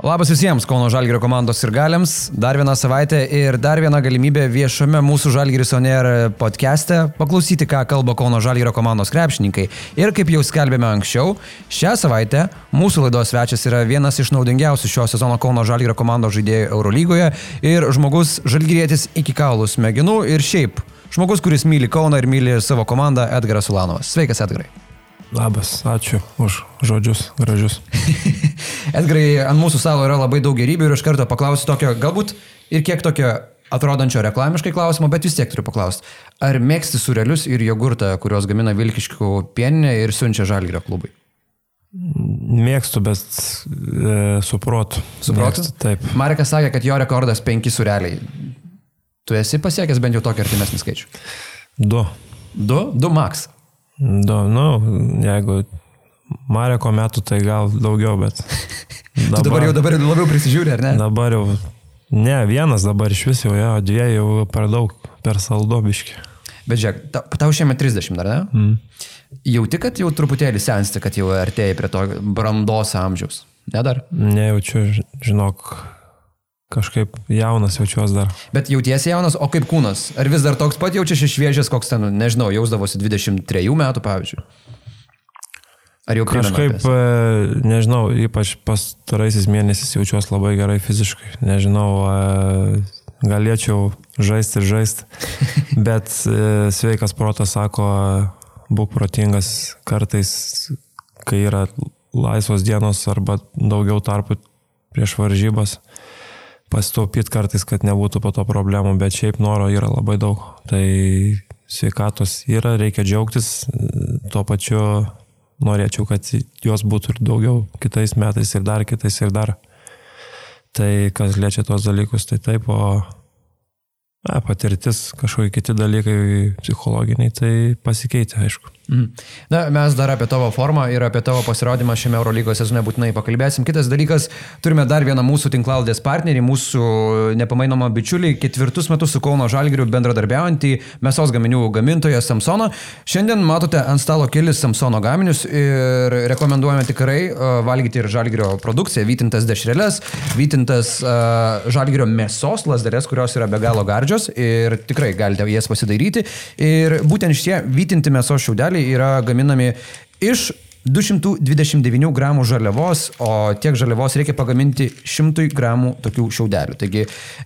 Labas visiems Kauno Žalgirio komandos ir galiams. Dar viena savaitė ir dar viena galimybė viešame mūsų Žalgiris Oner podcast'e paklausyti, ką kalba Kauno Žalgirio komandos krepšininkai. Ir kaip jau skelbėme anksčiau, šią savaitę mūsų laidos svečias yra vienas iš naudingiausių šio sezono Kauno Žalgirio komandos žaidėjų Eurolygoje ir žmogus Žalgirietis iki kaulų smegenų ir šiaip žmogus, kuris myli Kauną ir myli savo komandą Edgaras Ulanovas. Sveikas, Edgarai. Labas, ačiū už žodžius gražius. Edgarai, ant mūsų stalo yra labai daug gerybių ir iš karto paklausiu tokio, galbūt ir kiek tokio atrodančio reklamiškai klausimo, bet vis tiek turiu paklausti. Ar mėgsti surelius ir jogurtą, kuriuos gamina Vilkiškių pieninė ir siunčia Žalgirio klubai? Mėgstu, bet e, suprotu. Suprotu? Mėgstu, taip. Marekas sakė, kad jo rekordas penki sureliai. Tu esi pasiekęs bent jau tokį artimesnį skaičių? Du. Du? Du max. Du, nu, jeigu Mareko metų, tai gal daugiau, bet. Dabar, tu dabar jau dabar labiau prisižiūri, ar ne? Dabar jau. Ne, vienas dabar iš vis jau, jo, dviejų jau per daug, per saldobiški. Bet žiūrėk, tau, tau šiemet 30, ar ne? Mm. Jauti, kad jau truputėlį sensti, kad jau artėjai prie to brandos amžiaus. Ne dar? Nejaučiu, žinok, kažkaip jaunas jaučiuos dar. Bet jautiesi jaunas, o kaip kūnas? Ar vis dar toks pat jaučiasi šviežias, koks ten, nežinau, jausdavosi 23 metų, pavyzdžiui? Ar jau kažkaip, e, nežinau, ypač pastaraisiais mėnesiais jaučiuosi labai gerai fiziškai. Nežinau, e, galėčiau žaisti ir žaisti, bet e, sveikas protas sako, būk protingas kartais, kai yra laisvos dienos arba daugiau tarpų prieš varžybas pasitaupyti kartais, kad nebūtų po to problemų, bet šiaip noro yra labai daug. Tai sveikatos yra, reikia džiaugtis, tuo pačiu norėčiau, kad jos būtų ir daugiau kitais metais ir dar kitais ir dar. Tai kas liečia tos dalykus, tai taip, o na, patirtis, kažkokie kiti dalykai psichologiniai, tai pasikeitė, aišku. Mhm. Na, mes dar apie tavo formą ir apie tavo pasirodymą šiame Eurolygos sezone būtinai pakalbėsim. Kitas dalykas, turime dar vieną mūsų tinklaldės partnerį, mūsų nepamainomą bičiulį, ketvirtus metus su Kauno Žalgiriu bendradarbiaujantį mėsos gaminių gamintoją Samsoną. Šiandien matote ant stalo kelis Samsono gaminius ir rekomenduojame tikrai uh, valgyti ir Žalgirio produkciją, vytintas dešreles, vytintas uh, Žalgirio mėsos lasdelės, kurios yra be galo gardžios ir tikrai galite jas pasidaryti. Ir būtent šie vytinti mėsos šiaudeliai šiaudeliai yra gaminami iš 229 gramų žaliavos, o tiek žaliavos reikia pagaminti 100 gramų tokių šiaudelių. Taigi,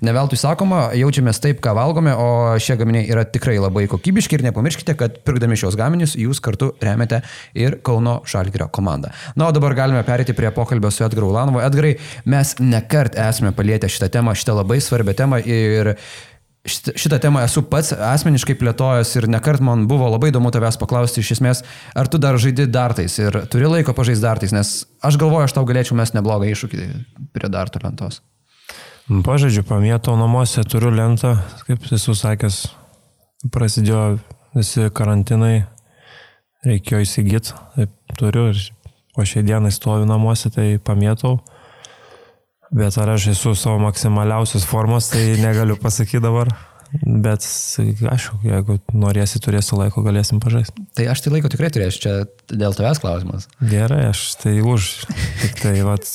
neveltui sakoma, jaučiamės taip, ką valgome, o šie gaminiai yra tikrai labai kokybiški ir nepamirškite, kad pirkdami šios gaminius jūs kartu remiate ir Kauno Šalgirio komandą. Na, o dabar galime perėti prie pokalbio su Edgaru Ulanovu. Edgarai, mes nekart esame palietę šitą temą, šitą labai svarbią temą ir šitą temą esu pats asmeniškai plėtojęs ir nekart man buvo labai įdomu tavęs paklausti iš esmės, ar tu dar žaidi dartais ir turi laiko pažaisti dartais, nes aš galvoju, aš tau galėčiau mes neblogą iššūkį prie dartų lentos. Pažaidžiu, pamėtau namuose, turiu lentą, kaip esu sakęs, prasidėjo visi karantinai, reikėjo įsigyti, turiu po šiai dienai stoviu namuose, tai pamėtau. Bet ar aš esu savo maksimaliausios formos, tai negaliu pasakyti dabar. Bet, aišku, jeigu norėsi, turėsi laiko, galėsim pažaisti. Tai aš tai laiko tikrai turėsiu, čia dėl tavęs klausimas. Gerai, aš tai už. Tik tai, vat,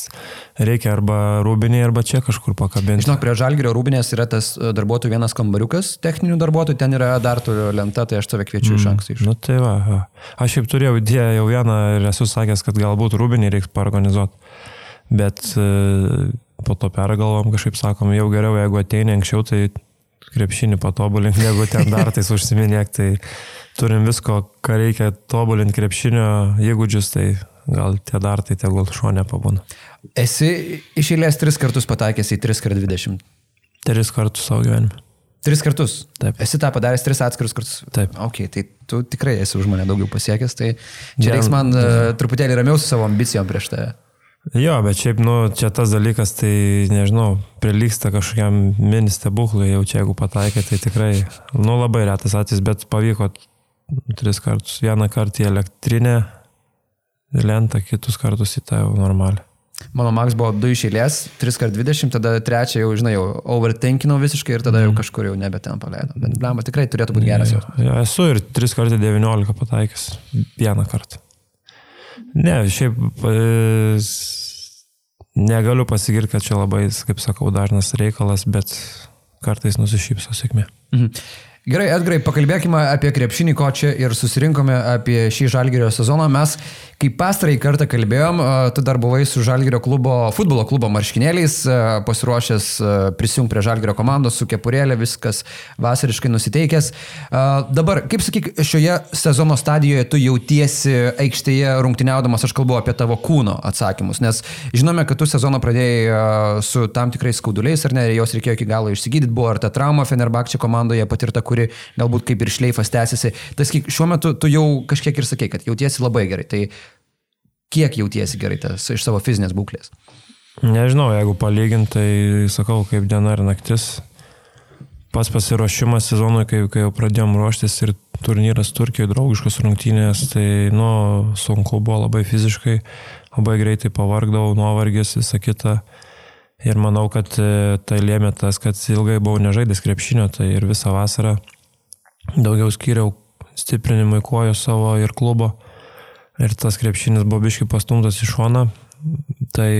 reikia arba rūbinį, arba čia kažkur pakabinti. Žinok, prie žalgerio rūbinės yra tas e, darbuotojų vienas kambariukas, techninių darbuotojų, ten yra dar turiu lenta, tai aš tave kviečiu mm. iš anksto. Iš. Nu tai va, aš šiaip turėjau idėją jau vieną ir esu sakęs, kad galbūt rūbinį reiks paorganizuoti. Bet uh, po to pergalvom, kažkaip sakom, jau geriau, jeigu ateini anksčiau, tai krepšinį patobulink, negu ten dar tais užsiminėk, tai turim visko, ką reikia tobulinti krepšinio įgūdžius, tai gal tie dar tai tegul šonė pabūna. Esi iš eilės tris kartus pataikęs į 3x20. Tris kartus savo gyvenime. Tris kartus. Taip. Esi tą padaręs tris atskirus kartus. Taip. Ok, tai tu tikrai esi už mane daugiau pasiekęs, tai čia reiks man uh, truputėlį ramiau su savo ambicijom prieš tave. Jo, bet šiaip, nu, čia tas dalykas, tai, nežinau, prilyksta kažkokiam mini stebuklui, jau čia jeigu pataikė, tai tikrai, nu, labai retas atvejis, bet pavyko tris kartus. Vieną kartą į elektrinę lentą, kitus kartus į tą jau normalią. Mano max buvo 2 iš eilės, 3x20, tada trečią jau, žinai, jau overtankinau visiškai ir tada jau mhm. kažkur jau nebe ten paleidau. Bet blamba tikrai turėtų būti geras jau. Ja, esu ir 3x19 pataikęs vieną kartą. Ne, šiaip negaliu pasigirti, kad čia labai, kaip sakau, dažnas reikalas, bet kartais nusišypso sėkmė. Mhm. Gerai, Edgarai, pakalbėkime apie krepšinį, ko čia ir susirinkome apie šį Žalgirio sezoną. Mes, kai pastarąjį kartą kalbėjom, tu dar buvai su Žalgirio klubo, futbolo klubo marškinėliais, pasiruošęs prisijungti prie Žalgirio komandos, su kepurėlė, viskas vasariškai nusiteikęs. Dabar, kaip sakyk, šioje sezono stadijoje tu jautiesi aikštėje rungtyniaudamas, aš kalbu apie tavo kūno atsakymus, nes žinome, kad tu sezoną pradėjai su tam tikrais skauduliais, ar ne, jos reikėjo iki galo išsigydyti, buvo ar ta trauma Fenerbakčia komandoje patirta, kuri galbūt kaip ir šleifas tęsiasi. Tas šiuo metu tu jau kažkiek ir sakei, kad jautiesi labai gerai. Tai kiek jautiesi gerai tas iš savo fizinės būklės? Nežinau, jeigu palyginti, tai sakau, kaip diena ir naktis. Pats pasiruošimas sezonui, kai, kai jau pradėjom ruoštis ir turnyras Turkijoje, draugiškos rungtynės, tai, nu, sunku buvo labai fiziškai, labai greitai pavargdavau, nuovargis, visa kita. Ir manau, kad e, tai lėmė tas, kad ilgai buvau nežaidęs krepšinio, tai ir visą vasarą daugiau skyriau stiprinimui kojų savo ir klubo. Ir tas krepšinis buvo biškai pastumtas į šoną. Tai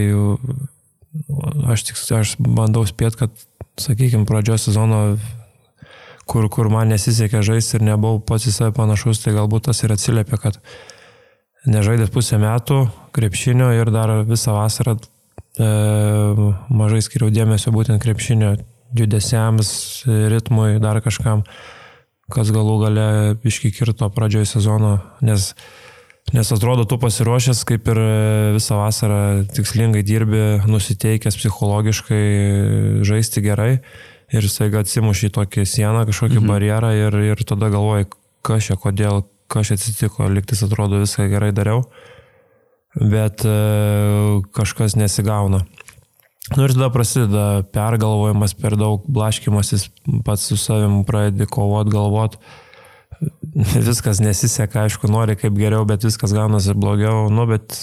aš tik aš bandau spėti, kad, sakykime, pradžios sezono, kur, kur man nesisekė žaisti ir nebuvau pats į save panašus, tai galbūt tas ir atsiliepia, kad nežaidęs pusę metų krepšinio ir dar visą vasarą e, mažai skiriau dėmesio būtent krepšinio judesiams, ritmui, dar kažkam, kas galų gale iški kirto pradžioje sezono, nes, nes atrodo, tu pasiruošęs kaip ir visą vasarą tikslingai dirbi, nusiteikęs psichologiškai žaisti gerai ir staiga atsimuši į tokį sieną, kažkokį mhm. barjerą ir, ir tada galvoji, kas čia, kodėl, kas čia atsitiko, liktis atrodo viską gerai dariau bet e, kažkas nesigauna. Nu ir tada prasideda pergalvojimas, per daug blaškimasis, pats su savim pradedi kovot, galvot. Viskas nesiseka, aišku, nori kaip geriau, bet viskas gaunasi blogiau. Nu, bet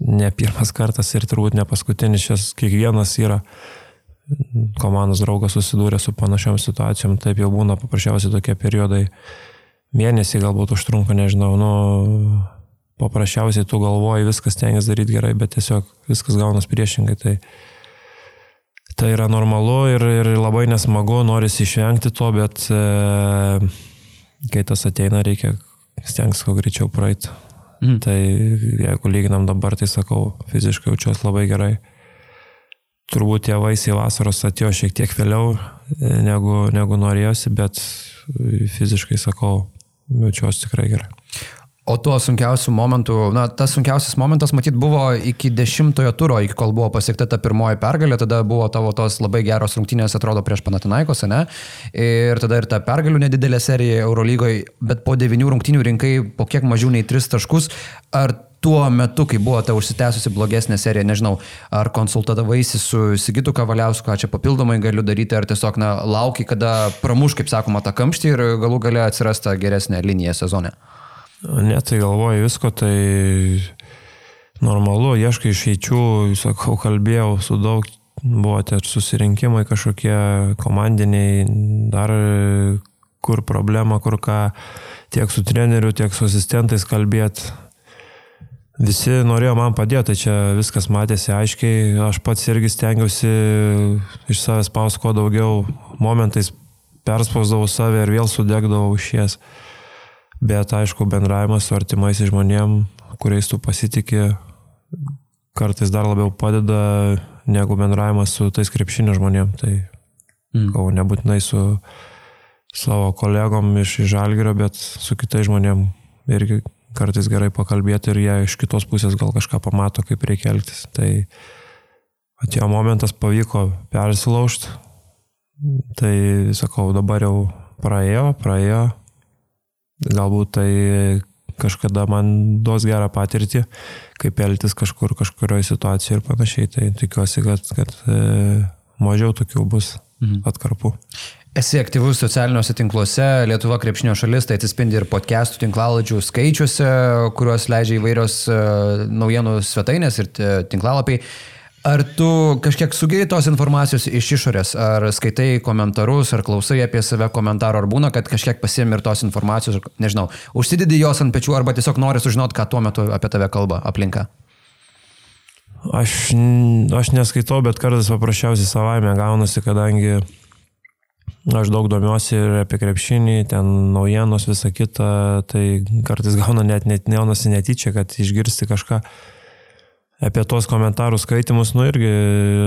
ne pirmas kartas ir turbūt ne paskutinis, šis kiekvienas yra komandos draugas susidūrė su panašiom situacijom, taip jau būna paprasčiausiai tokie periodai, mėnesį galbūt užtrunka, nežinau, nu, paprasčiausiai tu galvoji, viskas tengiasi daryti gerai, bet tiesiog viskas gaunas priešingai. Tai, tai yra normalu ir, ir labai nesmagu, norisi išvengti to, bet e, kai tas ateina, reikia stengtis kuo greičiau praeiti. Mm. Tai jeigu lyginam dabar, tai sakau, fiziškai jaučiuosi labai gerai. Turbūt tie vaisiai vasaros atėjo šiek tiek vėliau e, negu, negu norėjosi, bet fiziškai sakau, jaučiuosi tikrai gerai. O tuo sunkiausiu momentu, na, tas sunkiausias momentas, matyt, buvo iki dešimtojo turo, iki kol buvo pasiekta ta pirmoji pergalė, tada buvo tavo tos labai geros rungtynės, atrodo, prieš Panatinaikos, ne? Ir tada ir ta pergalių nedidelė serija Eurolygoje, bet po devinių rungtynių rinkai po kiek mažiau nei tris taškus. Ar tuo metu, kai buvo ta užsitęsusi blogesnė serija, nežinau, ar konsultavaisi su Sigitu Kavaliausku, ką čia papildomai galiu daryti, ar tiesiog, na, lauki, kada pramuš, kaip sakoma, tą kamštį ir galų gale atsirasta geresnė linija sezone. Ne, tai galvoju visko, tai normalu, ieškai išeičių, sakau, kalbėjau su daug, buvo tie susirinkimai kažkokie komandiniai, dar kur problema, kur ką, tiek su treneriu, tiek su asistentais kalbėti. Visi norėjo man padėti, tai čia viskas matėsi aiškiai, aš pats irgi stengiausi iš savęs paus kuo daugiau, momentais perspausdavau save ir vėl sudegdavau iš jas. Bet aišku, bendravimas su artimais žmonėm, kuriais tu pasitikė, kartais dar labiau padeda negu bendravimas su tais krepšinio žmonėm. Tai mm. gal nebūtinai su savo kolegom iš Žalgirio, bet su kitais žmonėm irgi kartais gerai pakalbėti ir jie iš kitos pusės gal kažką pamato, kaip reikia elgtis. Tai atėjo momentas, pavyko persilaužti. Tai sakau, dabar jau praėjo, praėjo, Galbūt tai kažkada man duos gerą patirtį, kaip elgtis kažkur, kažkurioje situacijoje ir panašiai. Tai tikiuosi, kad, kad e, mažiau tokių bus mhm. atkarpų. Esi aktyvus socialiniuose tinkluose, Lietuva krepšinio šalis, tai atsispindi ir podcastų tinklalaidžių skaičiuose, kuriuos leidžia įvairios e, naujienų svetainės ir e, tinklalapiai. Ar tu kažkiek sugeri tos informacijos iš išorės, ar skaitai komentarus, ar klausai apie save komentarų, ar būna, kad kažkiek pasiemi ir tos informacijos, nežinau, užsidedi jos ant pečių, arba tiesiog nori sužinoti, ką tuo metu apie tave kalba aplinka? Aš, aš neskaitau, bet kartais paprasčiausiai savaime gaunasi, kadangi aš daug domiuosi ir apie krepšinį, ten naujienos, visa kita, tai kartais gauna net, net neonasi netyčia, kad išgirsti kažką apie tos komentarų skaitimus, nu irgi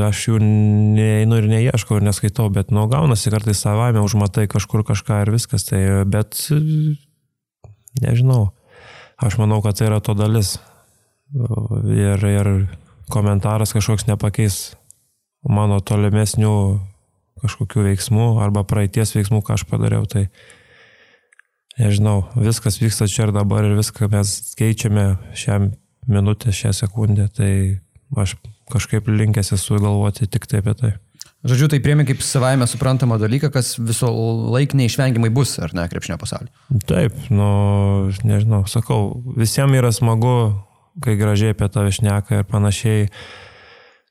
aš jų neinu ir neieškau ir neskaitau, bet nu gaunasi kartais savame, užmatai kažkur kažką ir viskas, tai bet nežinau, aš manau, kad tai yra to dalis. Ir, ir komentaras kažkoks nepakeis mano tolimesnių kažkokių veiksmų arba praeities veiksmų, ką aš padariau. Tai nežinau, viskas vyksta čia ir dabar ir viską mes keičiame šią minutę, šią sekundę. Tai aš kažkaip linkęs esu galvoti tik tai apie tai. Žodžiu, tai priemi kaip savaime suprantamą dalyką, kas viso laik neišvengiamai bus, ar ne, krepšinio pasaulyje. Taip, nu, nežinau, sakau, visiems yra smagu kai gražiai apie tave šneka ir panašiai,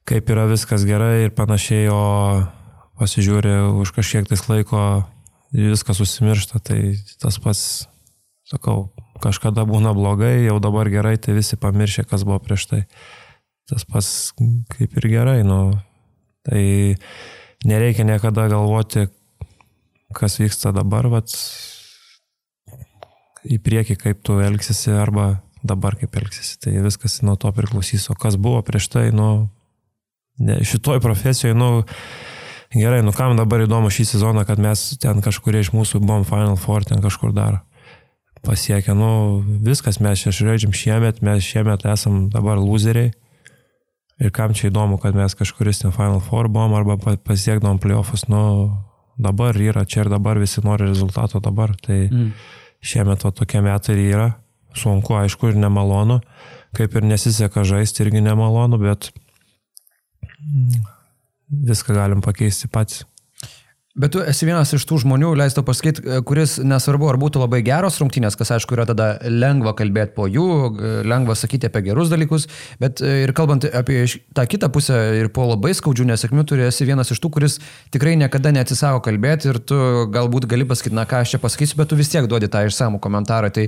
kaip yra viskas gerai ir panašiai, o pasižiūri už kažkiek tais laiko viskas užsimiršta, tai tas pats, sakau, kažkada būna blogai, jau dabar gerai, tai visi pamiršė, kas buvo prieš tai. Tas pats kaip ir gerai, nu, tai nereikia niekada galvoti, kas vyksta dabar, vat, į priekį, kaip tu elgsiesi arba dabar kaip elgsiesi. Tai viskas nuo to priklausys. O kas buvo prieš tai, nu, ne, šitoj profesijoje, nu, gerai, nu kam dabar įdomu šį sezoną, kad mes ten kažkurie iš mūsų buvom Final Four, ten kažkur dar pasiekę, nu, viskas mes čia žaidžiam šiemet, mes šiemet esam dabar loseriai. Ir kam čia įdomu, kad mes kažkuris ten Final Four buvom arba pasiekdavom playoffus, nu, dabar yra, čia ir dabar visi nori rezultato dabar. Tai mm. šiemet to tokie metai ir yra sunku, aišku, ir nemalonu, kaip ir nesiseka žaisti irgi nemalonu, bet viską galim pakeisti pats. Bet tu esi vienas iš tų žmonių, leisto pasakyti, kuris nesvarbu, ar būtų labai geros rungtynės, kas aišku yra tada lengva kalbėti po jų, lengva sakyti apie gerus dalykus, bet ir kalbant apie tą kitą pusę ir po labai skaudžių nesėkmių, tu esi vienas iš tų, kuris tikrai niekada neatsisako kalbėti ir tu galbūt gali pasakyti, na ką aš čia pasakysiu, bet tu vis tiek duodi tą išsamų komentarą. Tai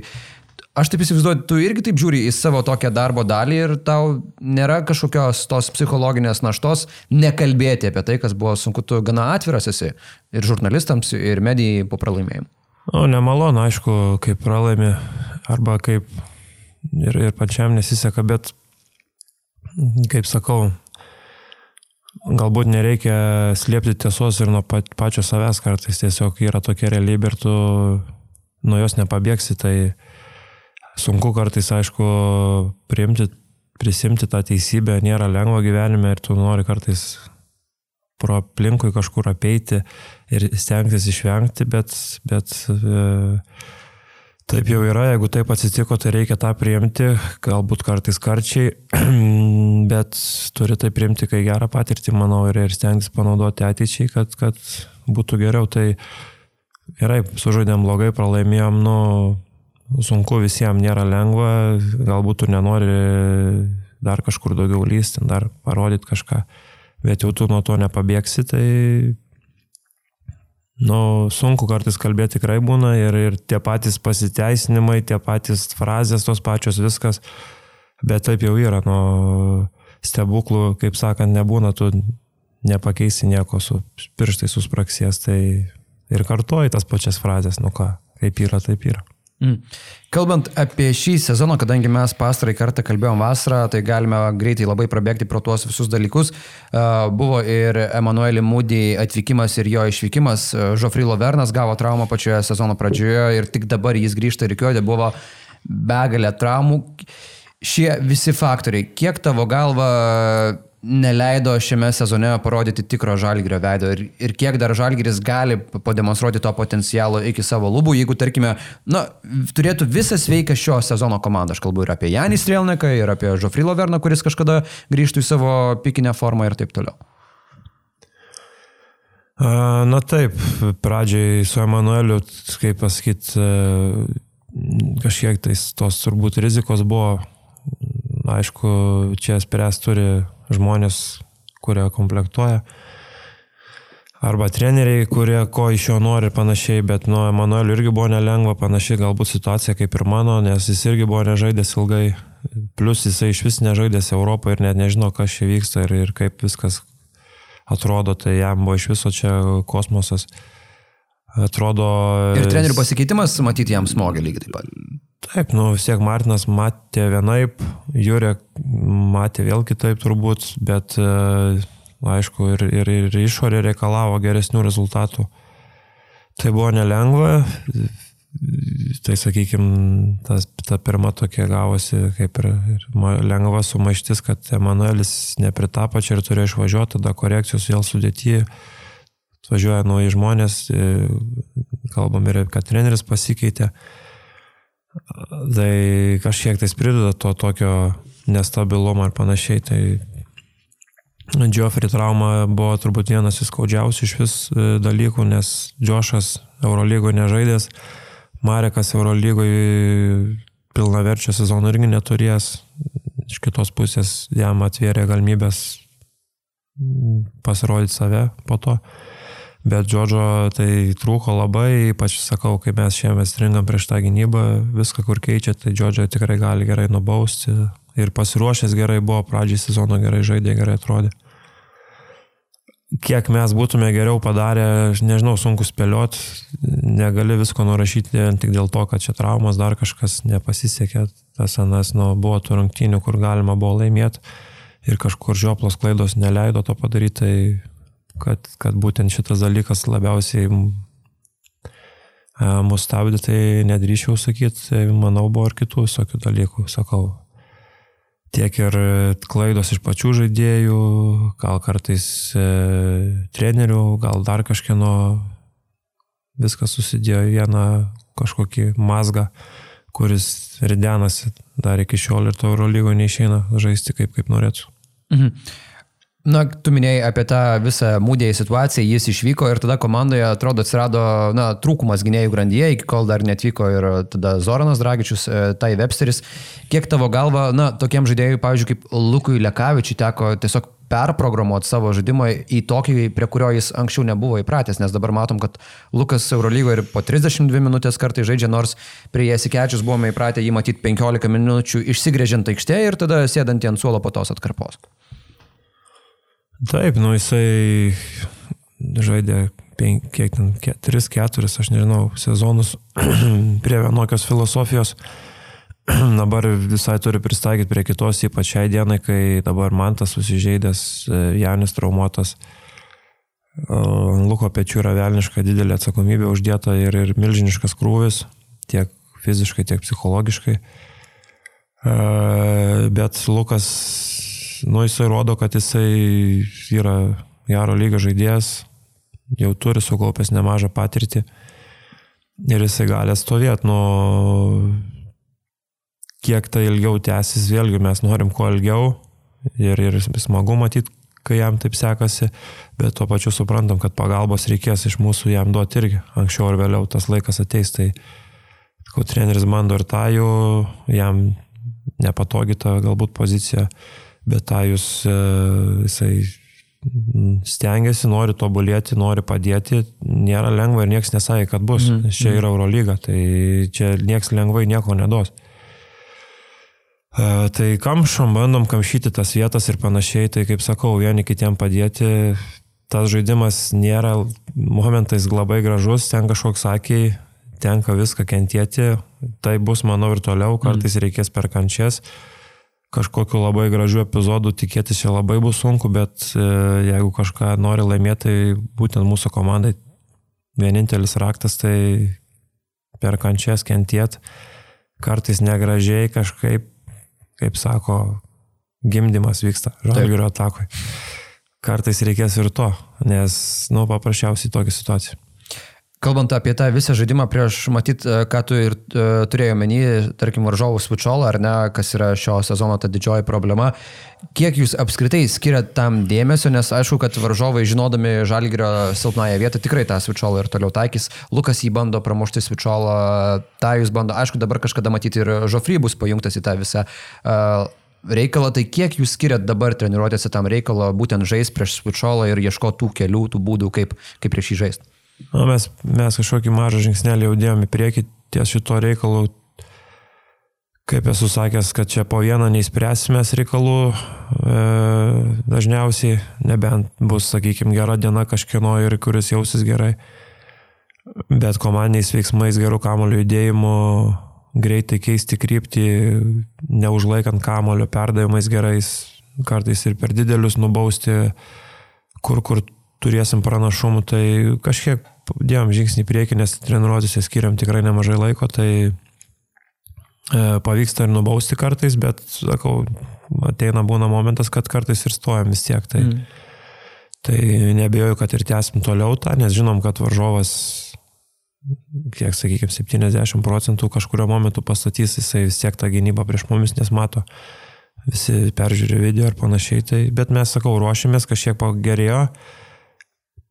Aš taip įsivaizduoju, tu irgi taip žiūri į savo tokią darbo dalį ir tau nėra kažkokios tos psichologinės naštos nekalbėti apie tai, kas buvo sunku, tu gana atviras esi ir žurnalistams, ir medijai po pralaimėjimų. O, nemalonu, aišku, kaip pralaimi, arba kaip ir, ir pačiam nesiseka, bet, kaip sakau, galbūt nereikia slėpti tiesos ir nuo pačio savęs kartais, tiesiog yra tokia realybė ir tu nuo jos nepabėgsi, tai sunku kartais, aišku, priimti, prisimti tą teisybę, nėra lengva gyvenime ir tu nori kartais pro aplinkui kažkur apeiti ir stengtis išvengti, bet, bet e, taip jau yra, jeigu taip atsitiko, tai reikia tą priimti, galbūt kartais karčiai, bet turi tai priimti, kai gerą patirtį, manau, ir, ir stengtis panaudoti ateičiai, kad, kad būtų geriau. Tai gerai, sužaidėm blogai, pralaimėjom, nu, sunku visiems, nėra lengva, galbūt tu nenori dar kažkur daugiau lysti, dar parodyti kažką, bet jau tu nuo to nepabėgsi, tai nu, sunku kartais kalbėti tikrai būna ir, ir tie patys pasiteisinimai, tie patys frazės, tos pačios viskas, bet taip jau yra, nu, stebuklų, kaip sakant, nebūna, tu nepakeisi nieko su pirštai suspraksės, tai ir kartuoji tas pačias frazės, nu ką, kaip yra, taip yra. Mm. Kalbant apie šį sezoną, kadangi mes pastarai kartą kalbėjom vasarą, tai galime greitai labai prabėgti pro tuos visus dalykus. Buvo ir Emanuelį Mūdį atvykimas ir jo išvykimas. Žofrilo Vernas gavo traumą pačioje sezono pradžioje ir tik dabar jis grįžta ir kiodė buvo begalė traumų. Šie visi faktoriai, kiek tavo galva neleido šiame sezone parodyti tikro žalgerio veido ir, ir kiek dar žalgeris gali pademonstruoti to potencialo iki savo lubų, jeigu, tarkime, na, turėtų visą sveiką šio sezono komandą. Aš kalbu ir apie Janį Strelneką, ir apie Žofrilo Verną, kuris kažkada grįžtų į savo pikinę formą ir taip toliau. Na taip, pradžiai su Emanueliu, kaip pasakyti, kažkiek tais tos turbūt rizikos buvo. Aišku, čia spręs turi žmonės, kurie komplektuoja. Arba treneriai, kurie ko iš jo nori ir panašiai, bet nuo Emanuelio irgi buvo nelengva, panašiai galbūt situacija kaip ir mano, nes jis irgi buvo nežaidęs ilgai Plus jisai iš vis nežaidęs Europoje ir net nežino, kas čia vyksta ir, ir kaip viskas atrodo, tai jam buvo iš viso čia kosmosas. Atrodo. Ir trenerių pasikeitimas, matyti, jam smogė lygiai taip pat. Taip, nu vis tiek Martinas matė vienaip, Jūrė matė vėl kitaip turbūt, bet aišku ir, ir, ir išorė reikalavo geresnių rezultatų. Tai buvo nelengva, tai sakykime, ta pirma tokia gavosi kaip ir, ir lengva sumaištis, kad Emanuelis nepritapo čia ir turėjo išvažiuoti, tada korekcijos vėl sudėti, atvažiuoja nauji žmonės, e, kalbam ir kad treneris pasikeitė. Tai kažkiek tai prideda to tokio nestabilumo ir panašiai. Tai Džofri trauma buvo turbūt vienas įskaudžiausių iš vis e, dalykų, nes Džošas Eurolygoje nežaidęs, Marekas Eurolygoje pilnaverčio sezono irgi neturės. Iš kitos pusės jam atvėrė galimybės pasirodyti save po to. Bet Džodžo tai trūko labai, ypač sakau, kai mes šiemet stringam prieš tą gynybą, viską kur keičia, tai Džodžo tikrai gali gerai nubausti. Ir pasiruošęs gerai buvo, pradžiai sezono gerai žaidė, gerai atrodė kiek mes būtume geriau padarę, aš nežinau, sunku spėliot, negali visko nurašyti tik dėl to, kad čia traumas dar kažkas nepasisekė, tas anas, nu, buvo tų rungtynių, kur galima buvo laimėti ir kažkur žioplos klaidos neleido to padaryti, tai kad, kad būtent šitas dalykas labiausiai mus stabdė, tai nedrįšiau sakyti, tai manau buvo ir kitų visokių dalykų, sakau, tiek ir klaidos iš pačių žaidėjų, gal kartais e, trenerių, gal dar kažkieno viskas susidėjo vieną kažkokį mazgą, kuris ridenasi dar iki šiol ir to Eurolygo neišeina žaisti kaip, kaip norėtų. Mhm. Na, tu minėjai apie tą visą mūdėjį situaciją, jis išvyko ir tada komandoje, atrodo, atsirado, na, trūkumas gynėjų grandyje, iki kol dar netvyko ir tada Zoranas Dragičius, e, Tai Websteris. Kiek tavo galva, na, tokiem žaidėjui, pavyzdžiui, kaip Lukui Lekavičiui teko tiesiog perprogramuoti savo žaidimą į tokį, prie kurio jis anksčiau nebuvo įpratęs, nes dabar matom, kad Lukas Eurolygoje ir po 32 minutės kartai žaidžia, nors prie Jasikečius buvome įpratę jį matyti 15 minučių išsigrėžiant aikštėje ir tada sėdant ant suolo po tos atkarpos. Taip, nu jisai žaidė penk, kiek ten, 3-4, aš nežinau, sezonus prie vienokios filosofijos. dabar visai turi pristaikyti prie kitos, ypač šiai dienai, kai dabar Mantas susižeidęs, e, Janis traumuotas. Luko pečių yra velniška didelė atsakomybė uždėta ir, ir milžiniškas krūvis, tiek fiziškai, tiek psichologiškai. E, bet Lukas nu, jisai rodo, kad jisai yra gero lygio žaidėjas, jau turi sukaupęs nemažą patirtį ir jisai gali stovėti, nu, kiek tai ilgiau tęsis, vėlgi mes norim kuo ilgiau ir, ir smagu matyti, kai jam taip sekasi, bet tuo pačiu suprantam, kad pagalbos reikės iš mūsų jam duoti irgi, anksčiau ar vėliau tas laikas ateis, tai ko treneris bando ir tajų, jam nepatogi ta galbūt pozicija, bet tą jūs, e, jisai stengiasi, nori tobulėti, nori padėti, nėra lengva ir niekas nesakė, kad bus. Mm. Čia mhm. yra Eurolyga, tai čia niekas lengvai nieko neduos. Uh, tai kamšom, bandom kamšyti tas vietas ir panašiai, tai kaip sakau, vieni kitiem padėti, tas žaidimas nėra momentais labai gražus, ten kažkoks akiai, tenka viską kentėti, tai bus, manau, ir toliau, kartais mm. reikės per kančias. Uh, kažkokiu labai gražiu epizodu tikėtis čia labai bus sunku, bet e, jeigu kažką nori laimėti, tai būtent mūsų komandai vienintelis raktas tai per kančias kentiet, kartais negražiai kažkaip, kaip sako, gimdymas vyksta žalgirio atakui. Kartais reikės ir to, nes, nu, paprasčiausiai tokia situacija. Kalbant apie tą visą žaidimą prieš, matyt, e, ką tu ir uh, turėjai omeny, tarkim, varžovų svičiolą, ar ne, kas yra šio sezono ta didžioji problema, kiek jūs apskritai skiriat tam dėmesio, nes aišku, kad varžovai, žinodami žalgerio silpnąją vietą, tikrai tą svičiolą ir toliau taikys. Lukas jį bando pramušti svičiolą, tą jūs bando, aišku, dabar kažkada matyti ir Žofry bus pajungtas į tą visą uh, reikalą, tai kiek jūs skiriat dabar treniruotėse tam reikalo, būtent žaisti prieš svičiolą ir ieškoti tų kelių, tų būdų, kaip, kaip prieš jį žaisti? Na, mes, mes kažkokį mažą žingsnelį jau dėjome į priekį ties šito reikalu, kaip esu sakęs, kad čia po vieną neįspręsime reikalų e, dažniausiai, nebent bus, sakykime, gera diena kažkieno ir kuris jausis gerai. Bet komandiniais veiksmais, gerų kamulio judėjimu, greitai keisti kryptį, neužlaikant kamulio, perdavimais gerais, kartais ir per didelius nubausti, kur, kur turėsim pranašumų, tai kažkiek dėjom žingsnį priekį, nes treniruotėse skiriam tikrai nemažai laiko, tai E, pavyksta ir nubausti kartais, bet, sakau, ateina būna momentas, kad kartais ir stojam vis tiek. Tai, mm. tai nebejoju, kad ir tęsim toliau tą, nes žinom, kad varžovas, kiek, sakykime, 70 procentų kažkurio momentu pastatys, jisai vis tiek tą gynybą prieš mumis, nes mato, visi peržiūri video ir panašiai. Tai, bet mes, sakau, ruošiamės, kažkiek pagerėjo.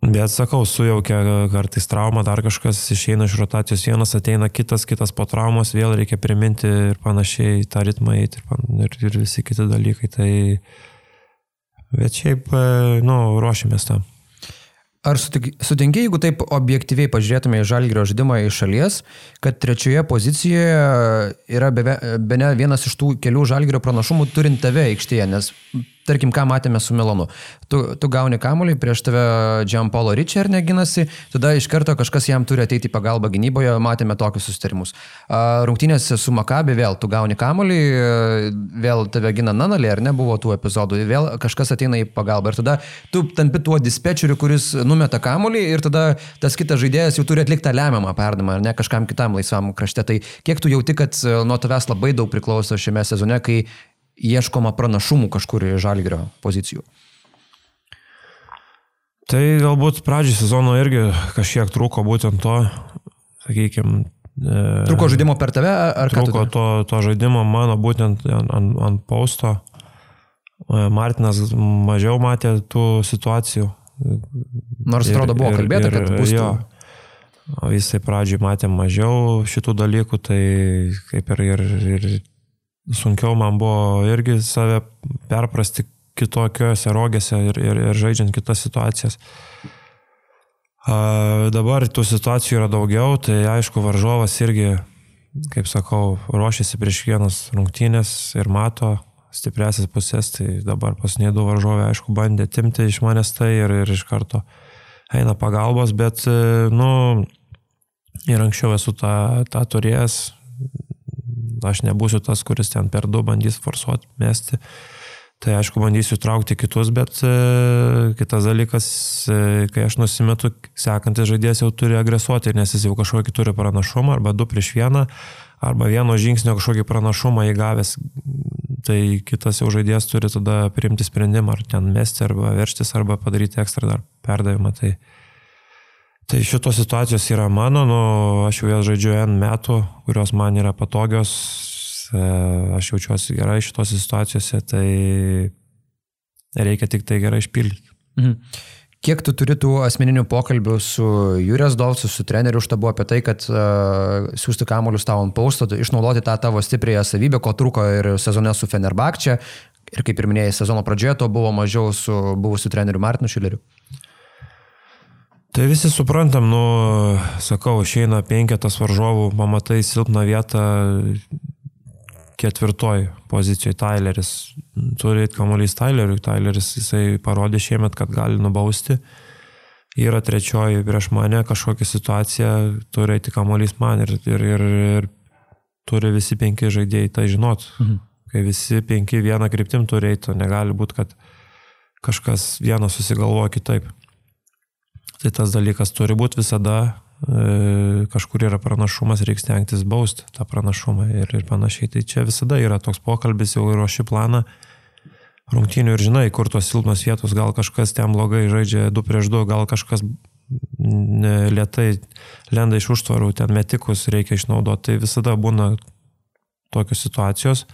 Bet sakau, sujaukia kartais trauma, dar kažkas išeina iš rotacijos vienas, ateina kitas, kitas po traumos, vėl reikia priminti ir panašiai tą ritmą eiti ir, ir, visi kiti dalykai. Tai, bet šiaip, e, nu, ruošimės tam. Ar sutinki, jeigu taip objektyviai pažiūrėtume į žalgyrio žaidimą iš šalies, kad trečioje pozicijoje yra be, be ne vienas iš tų kelių žalgyrio pranašumų turint tave aikštėje, nes tarkim, ką matėme su Milanu. Tu, tu gauni kamuolį, prieš tave Giampolo Richard neginasi, tada iš karto kažkas jam turi ateiti į pagalbą gynyboje, matėme tokius sustarimus. Rungtynėse su Makabi vėl tu gauni kamuolį, vėl tave gina Nanalė, ar ne buvo tų epizodų, vėl kažkas ateina į pagalbą ir tada tu tampi tuo dispečeriu, kuris numeta kamuolį ir tada tas kitas žaidėjas jau turi atlikti lemiamą perdamą, ar ne kažkam kitam laisvam krašte. Tai kiek tu jauti, kad nuo tavęs labai daug priklauso šiame sezone, kai ieškoma pranašumų kažkur iš žalgerio pozicijų. Tai galbūt pradžiai sezono irgi kažkiek trūko būtent to, sakykime. Trūko žaidimo per tave ar ką? Trūko to, to žaidimo mano būtent ant, ant, pausto. E, Martinas mažiau matė tų situacijų. Nors atrodo buvo kalbėta, ir, kad bus. Jo, jisai pradžiai matė mažiau šitų dalykų, tai kaip ir, ir, ir sunkiau man buvo irgi save perprasti kitokiose rogėse ir, ir, ir žaidžiant kitas situacijas. A, dabar tų situacijų yra daugiau, tai aišku, varžovas irgi, kaip sakau, ruošiasi prieš vienas rungtynės ir mato stipresias pusės, tai dabar pasnėdų varžovė, aišku, bandė timti iš manęs tai ir, ir iš karto eina pagalbos, bet, nu, ir anksčiau esu tą, tą turėjęs, aš nebūsiu tas, kuris ten per du bandys forsuoti, mesti. Tai aišku, bandysiu traukti kitus, bet e, kitas dalykas, e, kai aš nusimetu, sekantis žaidėjas jau turi agresuoti, nes jis jau kažkokį turi pranašumą, arba du prieš vieną, arba vieno žingsnio kažkokį pranašumą įgavęs, tai kitas jau žaidėjas turi tada priimti sprendimą, ar ten mesti, arba verštis, arba padaryti ekstra dar perdavimą. Tai, Tai šitos situacijos yra mano, nu, aš jau jas žaidžiu N metų, kurios man yra patogios, e, aš jaučiuosi gerai šitose situacijose, tai reikia tik tai gerai išpildyti. Mhm. Kiek tu turi tų asmeninių pokalbių su Jūrės Dovcu, su treneriu štabu apie tai, kad uh, siūsti kamuolius tavo ant pausto, išnaudoti tą tavo stipriąją savybę, ko trūko ir sezone su Fenerbakčia. Ir kaip ir minėjai, sezono pradžioje to buvo mažiau su buvusiu treneriu Martinu Šileriu. Tai visi suprantam, nu, sakau, išeina penketas varžovų, pamatai silpną vietą ketvirtoj pozicijoje Tyleris. Turi kamuolys Tyleriui, Tyleris jisai parodė šiemet, kad gali nubausti. Yra trečioji prieš mane kažkokia situacija, turi eiti kamuolys man ir, ir, ir, ir turi visi penki žaidėjai tai žinot. Mhm. Kai visi penki vieną kryptim turi eiti, negali būti, kad kažkas vienas susigalvoja kitaip. Tai tas dalykas turi būti visada, e, kažkur yra pranašumas, reikia stengtis bausti tą pranašumą ir, ir panašiai. Tai čia visada yra toks pokalbis, jau ruoši planą rungtynių ir žinai, kur tos silpnos vietos, gal kažkas ten blogai žaidžia 2 prieš 2, gal kažkas lietai lenda iš užtvarų, ten metikus reikia išnaudoti. Tai visada būna tokios situacijos.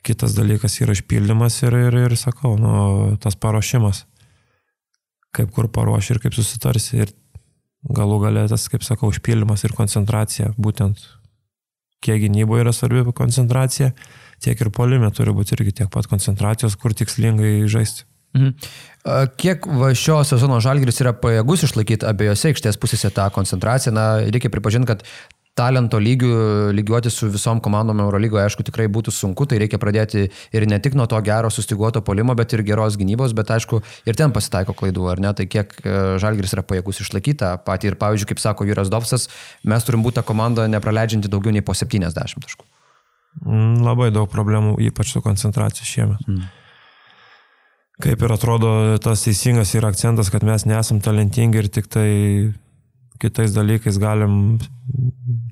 Kitas dalykas yra išpildymas ir, ir, ir sakau, nu, tas paruošimas kaip kur paruoši ir kaip susitarsi. Ir galų galę tas, kaip sakau, užpildymas ir koncentracija. Būtent kiek gynyboje yra svarbi koncentracija, tiek ir polime turi būti irgi tiek pat koncentracijos, kur tikslingai žaisti. Mhm. Kiek šio sezono žalgris yra pajėgus išlaikyti abiejose aikštės pusėse tą koncentraciją? Na, reikia pripažinti, kad talento lygių lygiuoti su visom komandom Eurolygoje, aišku, tikrai būtų sunku, tai reikia pradėti ir ne tik nuo to gero sustiguoto polimo, bet ir geros gynybos, bet aišku, ir ten pasitaiko klaidų, ar ne, tai kiek e, Žalgris yra pajėgus išlaikyti tą patį ir, pavyzdžiui, kaip sako Juras Dovsas, mes turim būti tą komandą nepraleidžianti daugiau nei po 70 taškų. Mm, labai daug problemų, ypač su koncentracija šiemet. Mm. Kaip ir atrodo, tas teisingas yra akcentas, kad mes nesam talentingi ir tik tai kitais dalykais galim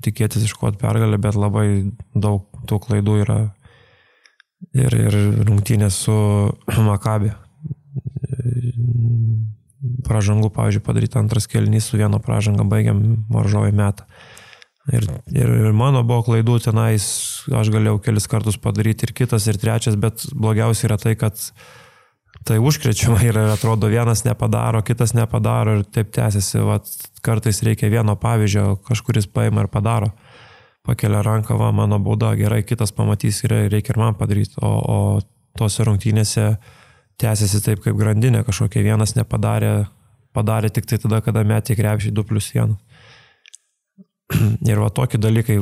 tikėtis iškoti pergalę, bet labai daug tų klaidų yra ir, ir rungtynės su Makabi. Pražangų, pavyzdžiui, padaryti antras kelnys su vieno pražanga baigiam varžovai metą. Ir, ir, ir mano buvo klaidų tenais, aš galėjau kelis kartus padaryti ir kitas, ir trečias, bet blogiausia yra tai, kad tai užkrečiama ir atrodo vienas nepadaro, kitas nepadaro ir taip tęsiasi. Vat, kartais reikia vieno pavyzdžio, kažkuris paima ir padaro. Pakelia ranką, va, mano bauda, gerai, kitas pamatys ir reikia ir man padaryti. O, o tose rungtynėse tęsiasi taip kaip grandinė, kažkokia vienas nepadarė, padarė tik tai tada, kada metė krepšį 2 plus 1. ir va tokie dalykai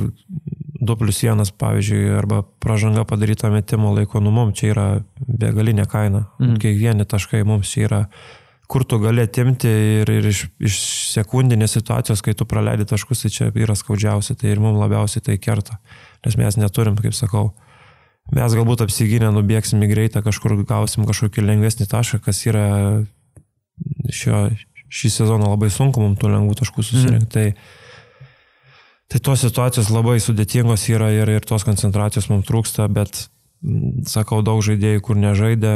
2 plus 1, pavyzdžiui, arba pražanga padaryta metimo laiko, nu mums čia yra begalinė kaina. Mm. Kiekvieni taškai mums yra, kur tu gali atimti ir, ir iš, iš sekundinės situacijos, kai tu praleidi taškus, tai čia yra skaudžiausia, tai ir mums labiausiai tai kerta. Nes mes neturim, kaip sakau, mes galbūt apsiginę nubėgsim į greitą, kažkur gausim kažkokį lengvesnį tašką, kas yra šio, šį sezoną labai sunku mums tų lengvų taškų susirinkti. Mm. Tai, Tai tos situacijos labai sudėtingos yra ir, ir tos koncentracijos mums trūksta, bet sakau, daug žaidėjų, kur nežaidė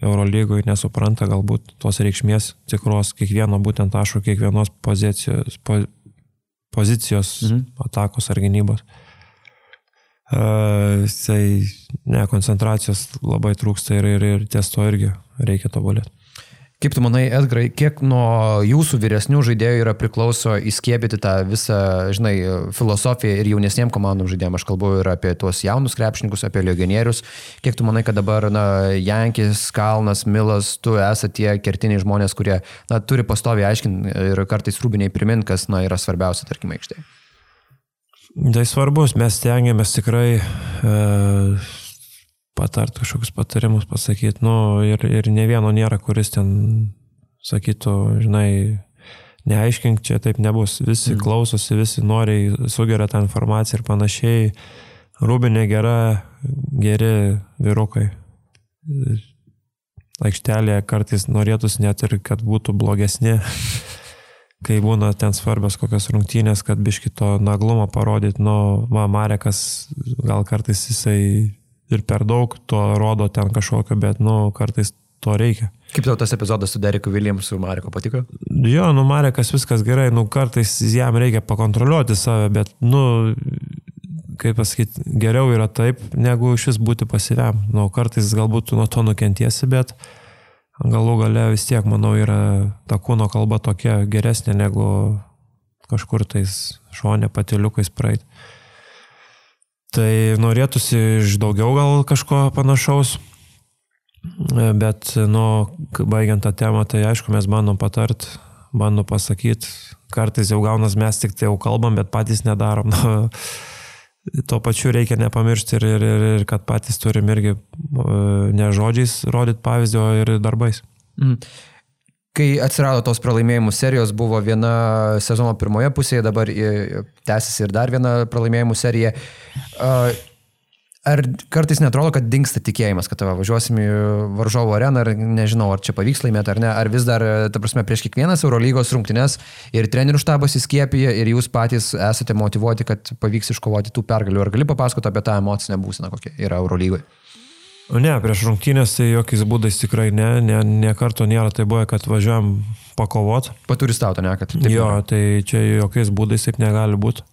Eurolygoje, nesupranta galbūt tos reikšmės tikros kiekvieno būtent taško, kiekvienos pozicijos, po, pozicijos mhm. atakos ar gynybos. Uh, tai ne, koncentracijos labai trūksta ir, ir, ir ties to irgi reikia tobulėti. Kaip tu manai, Edgarai, kiek nuo jūsų vyresnių žaidėjų yra priklauso įskiepyti tą visą, žinai, filosofiją ir jaunesniem komandom žaidėjim? Aš kalbu ir apie tuos jaunus krepšininkus, apie legionierius. Kiek tu manai, kad dabar, na, Jankis, Kalnas, Milas, tu esate tie kertiniai žmonės, kurie, na, turi pastoviai aiškinti ir kartais rūbiniai primint, kas, na, yra svarbiausia, tarkim, aikštėje? Tai svarbus, mes tengiamės tikrai uh, patart kažkokius patarimus pasakyti. Nu, ir, ir ne vieno nėra, kuris ten sakytų, žinai, neaiškink, čia taip nebus. Visi mm. klausosi, visi noriai sugeria tą informaciją ir panašiai. Rūbinė gera, geri vyrukai. Aikštelėje kartais norėtųsi net ir, kad būtų blogesni, kai būna ten svarbios kokios rungtynės, kad biškito naglumą parodyti. Nu, va, Marekas gal kartais jisai ir per daug to rodo ten kažkokio, bet, nu, kartais to reikia. Kaip tau tas epizodas su Deriku Williamsu ir Mareko patiko? Jo, nu, Marekas viskas gerai, nu, kartais jam reikia pakontroliuoti save, bet, nu, kaip pasakyti, geriau yra taip, negu iš vis būti pasyviam. Nu, kartais galbūt nuo to nukentiesi, bet galų gale vis tiek, manau, yra ta kūno kalba tokia geresnė negu kažkur tais šonė patiliukais praeit. Tai norėtųsi iš daugiau gal kažko panašaus, bet, nu, baigiant tą temą, tai aišku, mes bandom patart, bandom pasakyti, kartais jau gaunas mes tik tai jau kalbam, bet patys nedarom. Nu, tuo pačiu reikia nepamiršti ir, ir, ir, ir kad patys turim irgi ne žodžiais rodyti pavyzdį, o ir darbais. Mm. Kai atsirado tos pralaimėjimų serijos, buvo viena sezono pirmoje pusėje, dabar tęsiasi ir dar viena pralaimėjimų serija. Ar kartais netrodo, kad dinksta tikėjimas, kad važiuosim į varžovo areną, ar nežinau, ar čia pavyks laimėti ar ne, ar vis dar, ta prasme, prieš kiekvienas Eurolygos rungtynes ir trenerių štabas įskiepija ir jūs patys esate motivuoti, kad pavyks iškovoti tų pergalių. Ar gali papasakoti apie tą emocinę būseną, kokia yra Eurolygoje? Ne, prieš rungtynės tai jokiais būdais tikrai ne, ne, ne karto nėra tai buvo, kad važiuojam pakovot. Paturistauto, ne, kad taip. Jo, nėra. tai čia jokiais būdais taip negali būti.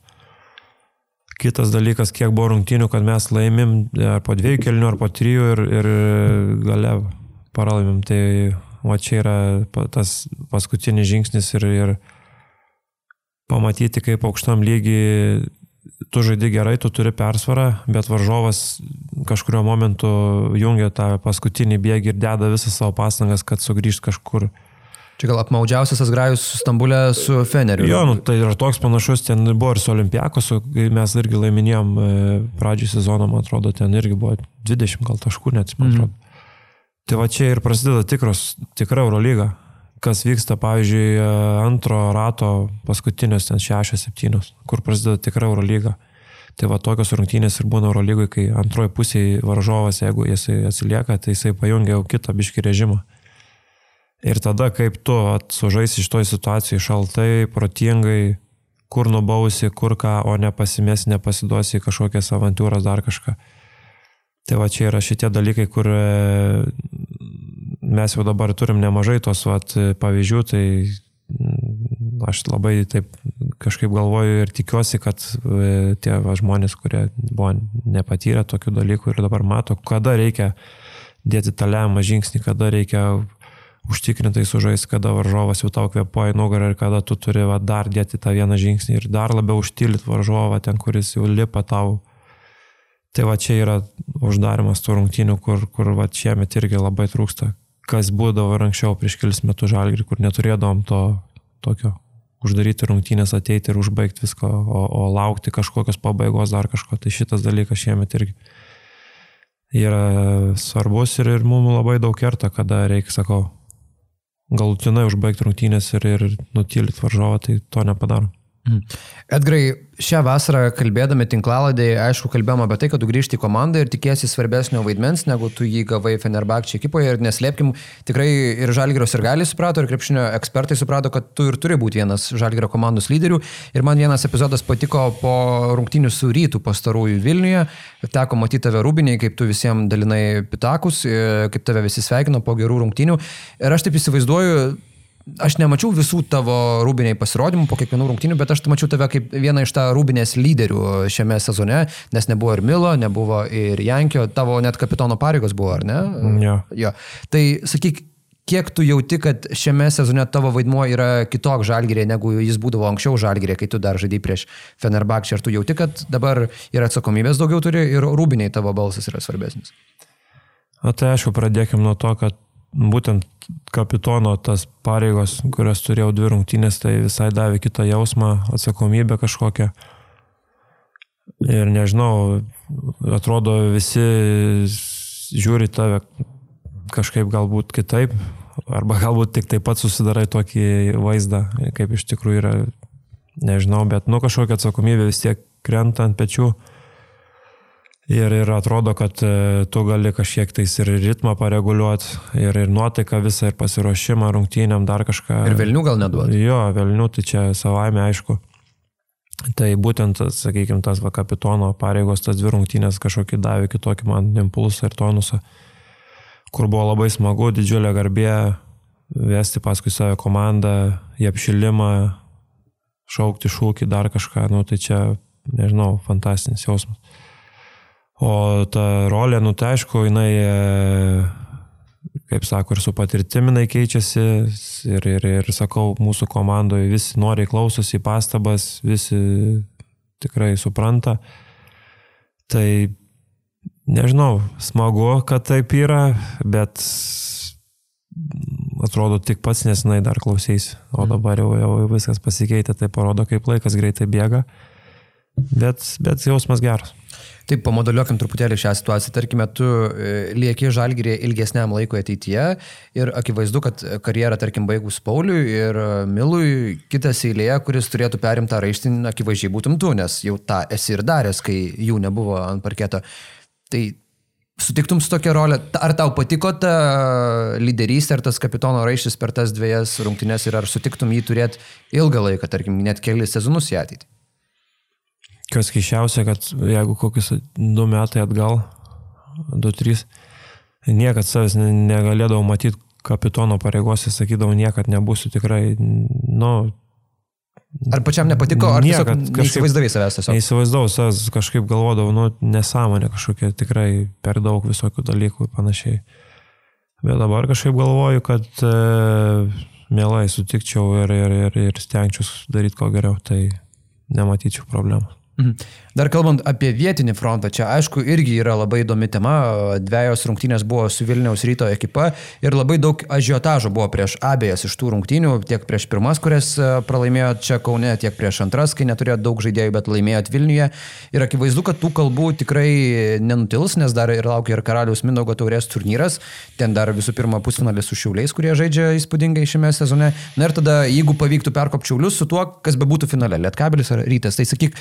Kitas dalykas, kiek buvo rungtynių, kad mes laimim ar po dviejų kelnių, ar po trijų ir, ir gale pralaimim. Tai va čia yra tas paskutinis žingsnis ir, ir pamatyti, kaip aukštam lygiai tu žaidi gerai, tu turi persvarą, bet varžovas kažkurio momentu jungia tą paskutinį bėgį ir deda visą savo pastangas, kad sugrįžt kažkur Čia gal apmaudžiausias Asgrajus Stambulė su Feneriu. Jo, nu, tai yra toks panašus, ten buvo ir su Olimpiakosu, mes irgi laiminėjom e, pradžių sezoną, man atrodo, ten irgi buvo 20 gal taškų, net, man atrodo. Mm. Tai va čia ir prasideda tikros, tikra Eurolyga, kas vyksta, pavyzdžiui, antro rato paskutinės ten 6-7, kur prasideda tikra Eurolyga. Tai va tokios rungtynės ir būna Eurolygui, kai antroji pusėje varžovas, jeigu jisai atsilieka, tai jisai pajungia jau kitą biškį režimą. Ir tada, kaip tu sužaisi iš toj situacijai šaltai, protingai, kur nubausi, kur ką, o nepasimės, nepasiduosi kažkokias avantūras, dar kažką. Tai va čia yra šitie dalykai, kur mes jau dabar turim nemažai tos vat, pavyzdžių, tai mm, aš labai taip kažkaip galvoju ir tikiuosi, kad e, tie va, žmonės, kurie buvo nepatyrę tokių dalykų ir dabar mato, kada reikia dėti tą lemą žingsnį, kada reikia užtikrintai sužais, kada varžovas jau tau kvepuoja nugarą ir kada tu turi va, dar dėti tą vieną žingsnį ir dar labiau užtilyti varžovą ten, kuris jau lipa tau. Tai va čia yra uždarimas tų rungtynių, kur, kur va šiemet irgi labai trūksta. Kas būdavo ir anksčiau prieš kelis metus žalgrį, kur neturėdavom to tokio uždaryti rungtynės, ateiti ir užbaigti viską, o, o laukti kažkokios pabaigos dar kažko. Tai šitas dalykas šiemet irgi yra svarbus ir, ir mums labai daug kerta, kada reikia, sakau, galutinai užbaigti rungtynės ir, ir nutilyti varžovą, tai to nepadarom. Mhm. Edgrai, šią vasarą kalbėdami tinklaladėje, aišku, kalbėjome apie tai, kad tu grįžti į komandą ir tikėsi svarbesnio vaidmens, negu tu jį gavai Fenerbakčio ekipoje ir neslėpkim, tikrai ir Žalgiros ir gali suprato, ir krepšinio ekspertai suprato, kad tu ir turi būti vienas Žalgiro komandos lyderių. Ir man vienas epizodas patiko po rungtynių su rytų pastarųjų Vilniuje. Teko matyti tave rūbiniai, kaip tu visiems dalinai pitakus, e, kaip tave visi sveikino po gerų rungtynių. Ir aš taip įsivaizduoju, Aš nemačiau visų tavo rūbiniai pasirodymų po kiekvienų rungtynių, bet aš mačiau tave kaip vieną iš tą rūbinės lyderių šiame sezone, nes nebuvo ir Milo, nebuvo ir Jankio, tavo net kapitono pareigos buvo, ar ne? Jo. jo. Tai sakyk, kiek tu jauti, kad šiame sezone tavo vaidmuo yra kitoks žalgyrė, negu jis būdavo anksčiau žalgyrė, kai tu dar žaidai prieš Fenerbakčią. Ar tu jauti, kad dabar yra atsakomybės daugiau turi ir rūbiniai tavo balsas yra svarbesnis? O tai aišku, pradėkime nuo to, kad būtent kapitono tas pareigos, kurias turėjau dvi rungtynės, tai visai davė kitą jausmą, atsakomybę kažkokią. Ir nežinau, atrodo visi žiūri tave kažkaip galbūt kitaip, arba galbūt tik taip pat susidarai tokį vaizdą, kaip iš tikrųjų yra, nežinau, bet nu kažkokia atsakomybė vis tiek krenta ant pečių. Ir, ir atrodo, kad e, tu gali kažkiek tais ir ritmą pareguliuoti, ir, ir nuotaiką visą, ir pasiruošimą rungtynėm, dar kažką. Ir Vilnių gal neduodi? Jo, Vilnių tai čia savaime aišku. Tai būtent, sakykime, tas va kapitono pareigos, tas dvi rungtynės kažkokį davė kitokį man impulsą ir tonusą, kur buvo labai smagu, didžiulė garbė vesti paskui save komandą, į apšilimą, šaukti šūkį, dar kažką, nu tai čia, nežinau, fantastinis jausmas. O ta rolė, nu tai aišku, jinai, e, kaip sako, ir su patirtimi jinai keičiasi. Ir, ir, ir sakau, mūsų komandoje visi nori klausosi pastabas, visi tikrai supranta. Tai nežinau, smagu, kad taip yra, bet atrodo tik pats nesinai dar klausysi. O mhm. dabar jau, jau viskas pasikeitė, tai parodo, kaip laikas greitai bėga. Bet, bet jausmas geras. Taip, pamodeliuokim truputėlį šią situaciją. Tarkime, tu e, lieki žalgyrė ilgesniam laikui ateityje ir akivaizdu, kad karjerą, tarkim, baigus Pauliui ir Milui, kitas eilėje, kuris turėtų perimtą raištinį, akivaizdžiai būtum tu, nes jau tą esi ir daręs, kai jų nebuvo ant parketo. Tai sutiktum su tokia rolė, ar tau patiko ta lyderystė, ar tas kapitono raištis per tas dviejas rungtynes ir ar sutiktum jį turėti ilgą laiką, tarkim, net kelias sezonus į ateitį? Kas keišiausia, kad jeigu kokius du metai atgal, du, trys, niekad savęs negalėdavau matyti kapitono pareigose, sakydavau, niekad nebūsiu tikrai, nu, Ar pačiam nepatiko, ar niekad, tiesiog neįsivaizdavai savęs tiesiog? Neįsivaizdavau savęs, kažkaip galvodavau, nu, nesąmonė kažkokia, tikrai per daug visokių dalykų ir panašiai. Bet dabar kažkaip galvoju, kad e, mielai sutikčiau ir, ir, ir, ir stengčiau daryti ko geriau, tai nematyčiau problemų. Mhm. Dar kalbant apie vietinį frontą, čia aišku irgi yra labai įdomi tema. Dviejos rungtynės buvo su Vilniaus ryto ekipa ir labai daug ažiotažo buvo prieš abiejas iš tų rungtynių, tiek prieš pirmas, kurias e, pralaimėjo čia Kaune, tiek prieš antras, kai neturėjo daug žaidėjų, bet laimėjot Vilniuje. Ir akivaizdu, kad tų kalbų tikrai nenutils, nes dar ir laukia ir Karaliaus Mindaugo taurės turnyras. Ten dar visų pirma pusfinalis su Šiauliais, kurie žaidžia įspūdingai šiame sezone. Na ir tada, jeigu pavyktų perkopčiaulius su tuo, kas be būtų finale, Lietkabelis ar Rytas, tai sakyk,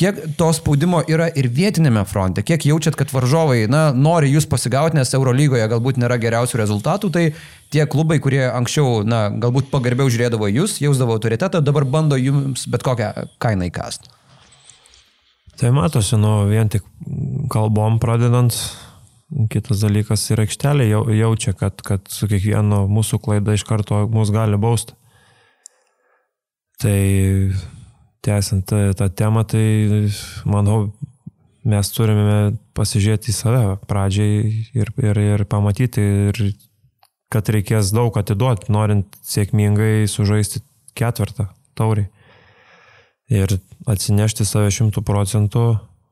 Kiek to spaudimo yra ir vietinėme fronte? Kiek jaučiat, kad varžovai na, nori jūs pasigauti, nes Eurolygoje galbūt nėra geriausių rezultatų, tai tie klubai, kurie anksčiau na, galbūt pagarbiau žiūrėdavo jūs, jausdavo autoritetą, dabar bando jums bet kokią kainą įkasti. Tai matosi, nu, vien tik kalbom pradedant, kitas dalykas ir aikštelė jau, jaučia, kad, kad su kiekvieno mūsų klaida iš karto mus gali bausti. Tai tęsiant tą temą, tai manau, mes turime pasižiūrėti į save pradžiai ir, ir, ir pamatyti, ir kad reikės daug atiduoti, norint sėkmingai sužaisti ketvirtą taurį. Ir atsinešti save šimtų procentų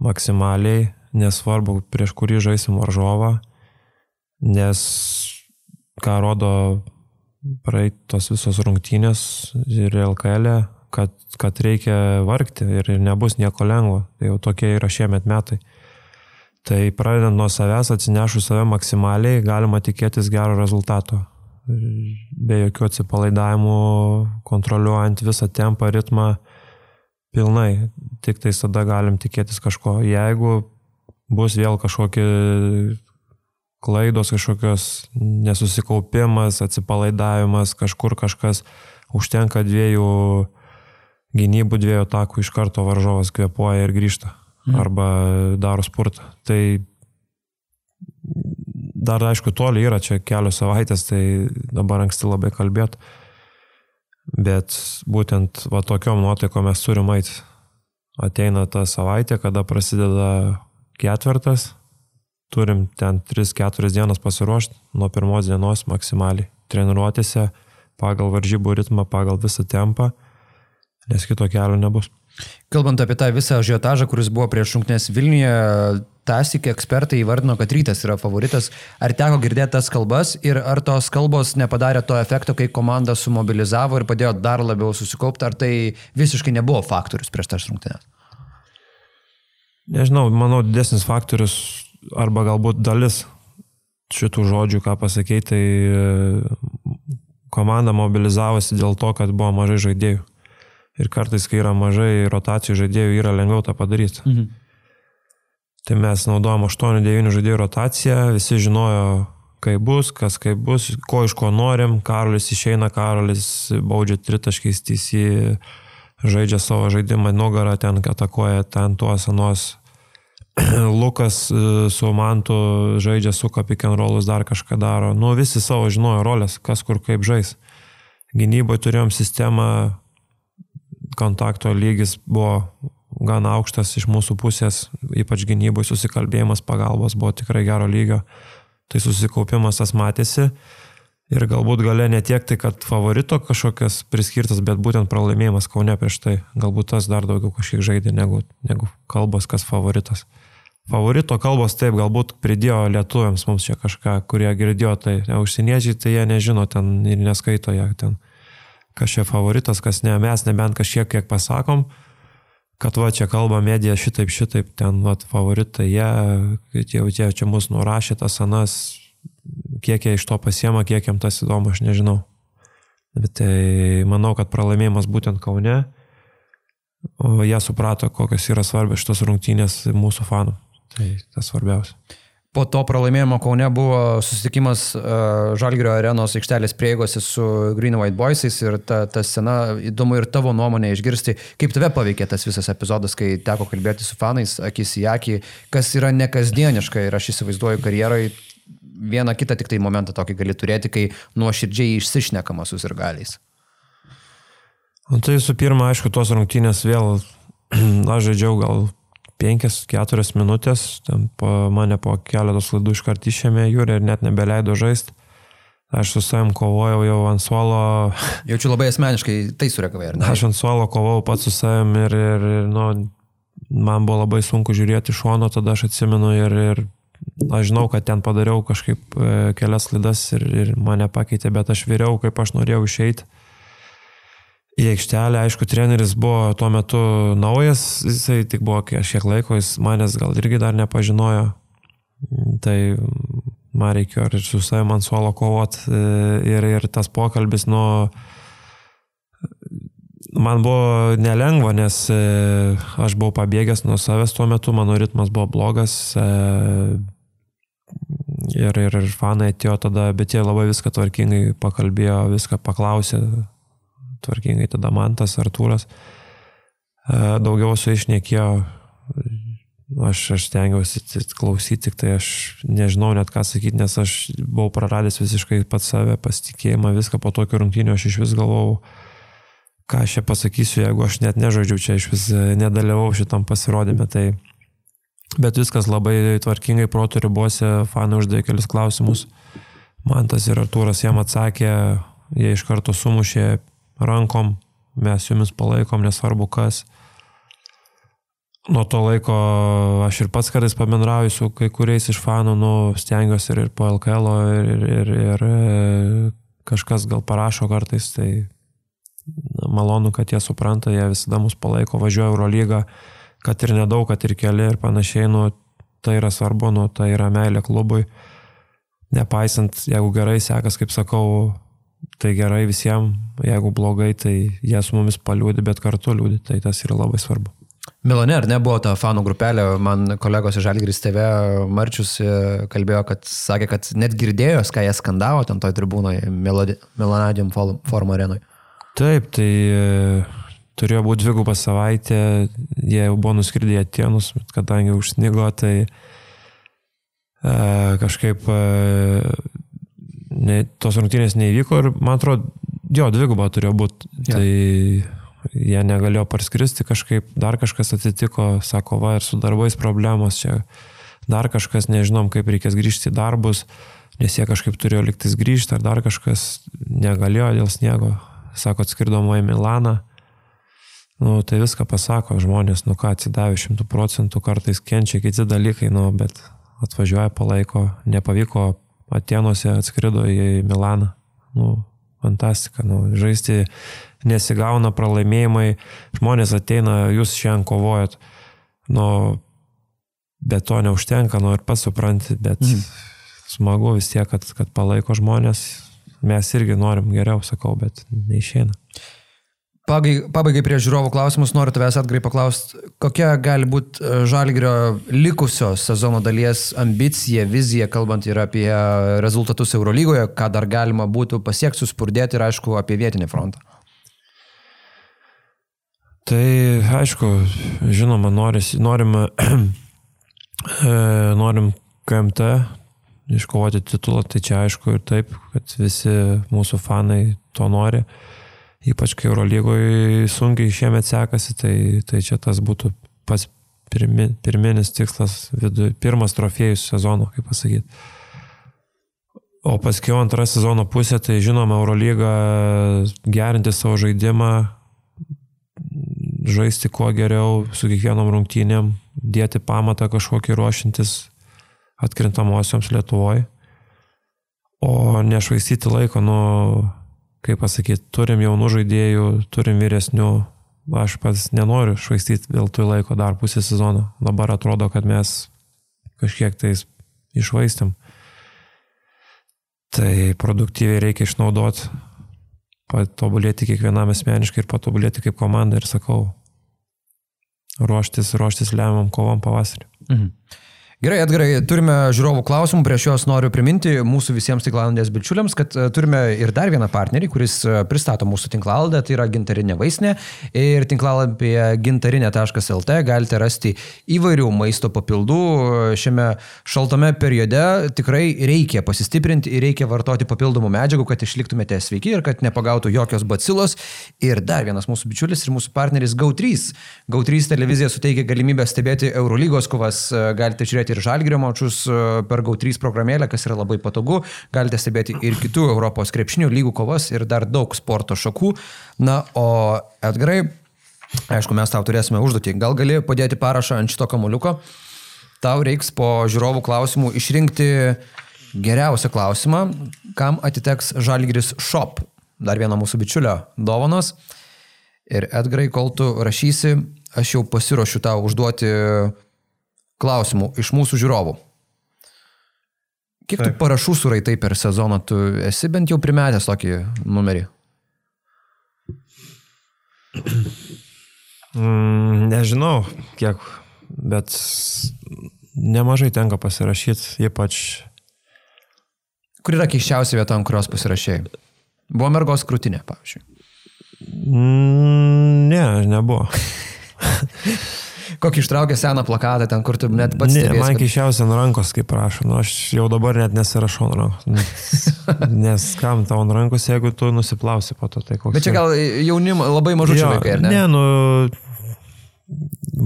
maksimaliai, nesvarbu prieš kurį žaisim varžovą, nes ką rodo praeitos visos rungtynės ir LKL, e, kad, kad reikia vargti ir nebus nieko lengvo. Tai jau tokie yra šiemet metai. Tai pradedant nuo savęs, atsinešus save maksimaliai, galima tikėtis gero rezultato. Be jokių atsipalaidavimų, kontroliuojant visą tempą, ritmą pilnai. Tik tai tada galim tikėtis kažko. Jeigu bus vėl kažkokie klaidos, kažkokios nesusikaupimas, atsipalaidavimas, kažkur kažkas užtenka dviejų gynybų dviejų atakų iš karto varžovas kvepuoja ir grįžta. Mhm. Arba daro spurtą. Tai dar aišku, toli yra čia kelios savaitės, tai dabar anksti labai kalbėt. Bet būtent va tokiom nuotaikom mes turim eiti. Ateina ta savaitė, kada prasideda ketvirtas, turim ten 3-4 dienas pasiruošti nuo pirmos dienos maksimaliai. Treniruotėse pagal varžybų ritmą, pagal visą tempą nes kito kelio nebus. Kalbant apie tą visą žiotažą, kuris buvo prieš šimtnės Vilniuje, tasik ekspertai įvardino, kad rytas yra favoritas. Ar teko girdėti tas kalbas ir ar tos kalbos nepadarė to efekto, kai komanda sumobilizavo ir padėjo dar labiau susikaupti, ar tai visiškai nebuvo faktorius prieš tas šimtnės? Nežinau, manau, didesnis faktorius arba galbūt dalis šitų žodžių, ką pasakėjai, tai e, komanda mobilizavosi dėl to, kad buvo mažai žaidėjų. Ir kartais, kai yra mažai rotacijų žaidėjų, yra lengviau tą padaryti. Mhm. Tai mes naudojom 8-9 žaidėjų rotaciją, visi žinojo, kaip bus, kas kaip bus, ko iš ko norim. Karolis išeina, Karolis baudžia tritaškiais, teisį žaidžia savo žaidimą, nugarą ten atakuoja, ten tuos anos. Lukas e, su Mantu žaidžia, suka pick and rollus, dar kažką daro. Nu, visi savo žinojo rolės, kas kur kaip žais. Gynyboje turėjom sistemą kontakto lygis buvo gan aukštas iš mūsų pusės, ypač gynybui susikalbėjimas, pagalbos buvo tikrai gero lygio. Tai susikaupimas tas matėsi ir galbūt gale ne tiek tai, kad favorito kažkokias priskirtas, bet būtent pralaimėjimas Kaune prieš tai. Galbūt tas dar daugiau kažkiek žaidė negu, negu kalbos, kas favoritas. Favorito kalbos taip, galbūt pridėjo lietuviams mums čia kažką, kurie girdėjo tai. Užsieniečiai tai jie nežino ten ir neskaito ją ten kas čia favoritas, kas ne, mes nebent kažkiek kiek pasakom, kad va čia kalba medija šitaip, šitaip, ten va favoritai, jie, jau tie čia mus nurašė, tas anas, kiek jie iš to pasiema, kiek jam tas įdomu, aš nežinau. Bet tai manau, kad pralaimėjimas būtent Kaune, jie suprato, kokios yra svarbios šitos rungtynės mūsų fanų. Tai tas svarbiausia. Po to pralaimėjimo Kaune buvo susitikimas uh, Žalgirio arenos aikštelės prieigose su Green White Boysais ir ta, ta scena, įdomu ir tavo nuomonė išgirsti, kaip tave paveikė tas visas epizodas, kai teko kalbėti su fanais, akis į akį, kas yra nekasdieniška ir aš įsivaizduoju karjerai vieną kitą tik tai momentą tokį gali turėti, kai nuoširdžiai išsišnekama su sirgaliais. Nu, tai visų pirma, aišku, tos rungtynės vėl, aš žaidžiau gal 5-4 minutės, ten po, mane po keletos laidų iškart išėmė jūrė ir net nebeleido žaisti. Aš su savim kovojau jau ant suolo. Jaučiu labai asmeniškai tai sureagavai, ar ne? Aš ant suolo kovojau pats su savim ir, ir, ir nu, man buvo labai sunku žiūrėti iš šono, tada aš atsimenu ir, ir aš žinau, kad ten padariau kažkaip e, kelias klaidas ir, ir mane pakeitė, bet aš vyriau, kaip aš norėjau išeiti į aikštelę. Aišku, treneris buvo tuo metu naujas, jisai tik buvo kažkiek laiko, jis manęs gal irgi dar nepažinojo. Tai man reikėjo ir su savimi ant suolo kovot e, ir, ir tas pokalbis nuo man buvo nelengva, nes e, aš buvau pabėgęs nuo savęs tuo metu, mano ritmas buvo blogas. E, ir, ir, ir fanai atėjo tada, bet jie labai viską tvarkingai pakalbėjo, viską paklausė, tvarkingai tada man tas Artūras. E, daugiau su išnekėjo, aš, aš stengiausi klausyti, tik tai aš nežinau net ką sakyti, nes aš buvau praradęs visiškai pats save, pasitikėjimą, viską po tokio rungtynio aš iš vis galvojau ką aš čia pasakysiu, jeigu aš net nežaidžiau čia, iš vis e, nedalyvau šitam pasirodymė. Tai... Bet viskas labai tvarkingai protų ribose, fanai uždavė kelius klausimus. Mantas ir Artūras jam atsakė, jie iš karto sumušė rankom, mes jumis palaikom, nesvarbu kas. Nuo to laiko aš ir pats kartais pabendrauju su kai kuriais iš fanų, nu, stengiuosi ir, ir po LKL, ir, ir, ir, ir e, kažkas gal parašo kartais, tai malonu, kad jie supranta, jie visada mus palaiko, važiuoja Eurolygą, kad ir nedaug, kad ir keli ir panašiai, nu, tai yra svarbu, nu, tai yra meilė klubui. Nepaisant, jeigu gerai sekas, kaip sakau, tai gerai visiems, jeigu blogai, tai jie su mumis paliūdi, bet kartu liūdi, tai tas yra labai svarbu. Milane, ar nebuvo ta fanų grupelė, man kolegos iš Žalgris TV Marčius e, kalbėjo, kad sakė, kad net girdėjo, ką jie skandavo ten toj tribūnoje, Milanadium forum arenoje. Taip, tai e, turėjo būti dvigubą savaitę, jie jau buvo nuskridę į Atenus, bet kadangi užsnigo, tai e, kažkaip e, ne, tos rungtynės neįvyko ir man atrodo, jo, dvigubą turėjo būti. Ja. Tai jie negalėjo parskristi kažkaip, dar kažkas atsitiko, sako, va, ir su darbais problemos čia, dar kažkas, nežinom, kaip reikės grįžti į darbus, nes jie kažkaip turėjo liktis grįžti, ar dar kažkas negalėjo dėl sniego sako, atskirdom į Milaną. Nu, tai viską pasako žmonės, nu ką, atsidavė šimtų procentų, kartais kenčia kiti dalykai, nu, bet atvažiuoja palaiko, nepavyko, Atenuose atskrido į Milaną. Nu, fantastika, nu, žaisti nesigauna pralaimėjimai, žmonės ateina, jūs šiandien kovojat, nu, bet to neužtenka, nu ir pats supranti, bet mm. smagu vis tiek, kad, kad palaiko žmonės, mes irgi norim geriau, sakau, bet neišeina. Pabaigai prie žiūrovų klausimus noriu tavęs atgrai paklausti, kokia gali būti e, Žalgirio likusios sezono dalies ambicija, vizija, kalbant ir apie rezultatus Eurolygoje, ką dar galima būtų pasiekti, suspurdėti ir aišku apie vietinį frontą. Tai aišku, žinoma, noris, norim, e, norim KMT iškovoti titulą, tai čia aišku ir taip, kad visi mūsų fanai to nori. Ypač kai Eurolygoje sunkiai šiemet sekasi, tai, tai čia tas būtų pats pirmi, pirminis tikslas, vidu, pirmas trofėjus sezono, kaip pasakyti. O paskui antra sezono pusė, tai žinoma, Eurolyga gerinti savo žaidimą, žaisti kuo geriau su kiekvienom rungtynėm, dėti pamatą kažkokį ruošintis atkrintamosioms Lietuvoje. O nešvaistyti laiko, nu, kaip pasakyti, turim jaunų žaidėjų, turim vyresnių, aš pats nenoriu švaistyti vėl tų laiko dar pusę sezono. Dabar atrodo, kad mes kažkiek tais išvaistėm. Tai produktyviai reikia išnaudoti, patobulėti kiekvienam asmeniškai ir patobulėti kaip komanda ir sakau, ruoštis, ruoštis lemiamam kovam pavasarį. Mhm. Gerai, Edgarai, turime žiūrovų klausimų, prieš juos noriu priminti mūsų visiems tinklalandės bičiuliams, kad e, turime ir dar vieną partnerį, kuris e, pristato mūsų tinklalandę, tai yra gintarinė vaistinė. Ir tinklalapyje gintarinė.lt galite rasti įvairių maisto papildų. Šiame šaltame periode tikrai reikia pasistiprinti ir reikia vartoti papildomų medžiagų, kad išliktumėte sveiki ir kad nepagautų jokios bacilos. Ir dar vienas mūsų bičiulis ir mūsų partneris GAU3. GAU3 televizija suteikia galimybę stebėti Eurolygos kovas, e, galite žiūrėti stebėti ir žalgerio mačius e, per GAU3 programėlę, kas yra labai patogu. Galite stebėti ir kitų Europos krepšinių lygų kovas ir dar daug sporto šakų. Na, o Edgarai, Aišku, mes tau turėsime užduotį. Gal gali padėti parašą ant šito kamuliuko? Tau reiks po žiūrovų klausimų išrinkti geriausią klausimą, kam atiteks Žalgris Shop. Dar viena mūsų bičiulio dovanos. Ir Edgarai, kol tu rašysi, aš jau pasiruošiu tau užduoti klausimų iš mūsų žiūrovų. Kiek tu Taip. parašų suraitai per sezoną, tu esi bent jau primetęs tokį numerį? Mm, nežinau, kiek, bet nemažai tenka pasirašyti, ypač Kur yra keiščiausia vieta, ant kurios pasirašėjai? Buvo mergos krūtinė, pavyzdžiui. Mm, ne, nebuvo. Kokį ištraukė seną plakatą ten, kur tu net pats Ne, stebėsi, man keišiausia ant rankos, kaip prašo. Nu, aš jau dabar net nesirašau ant rankos. Nes, kam tau ant rankos, jeigu tu nusiplausi po to, tai koks. Bet čia gal jaunimo, labai mažučiai Jo, vaikai, ar ne? Ne, nu,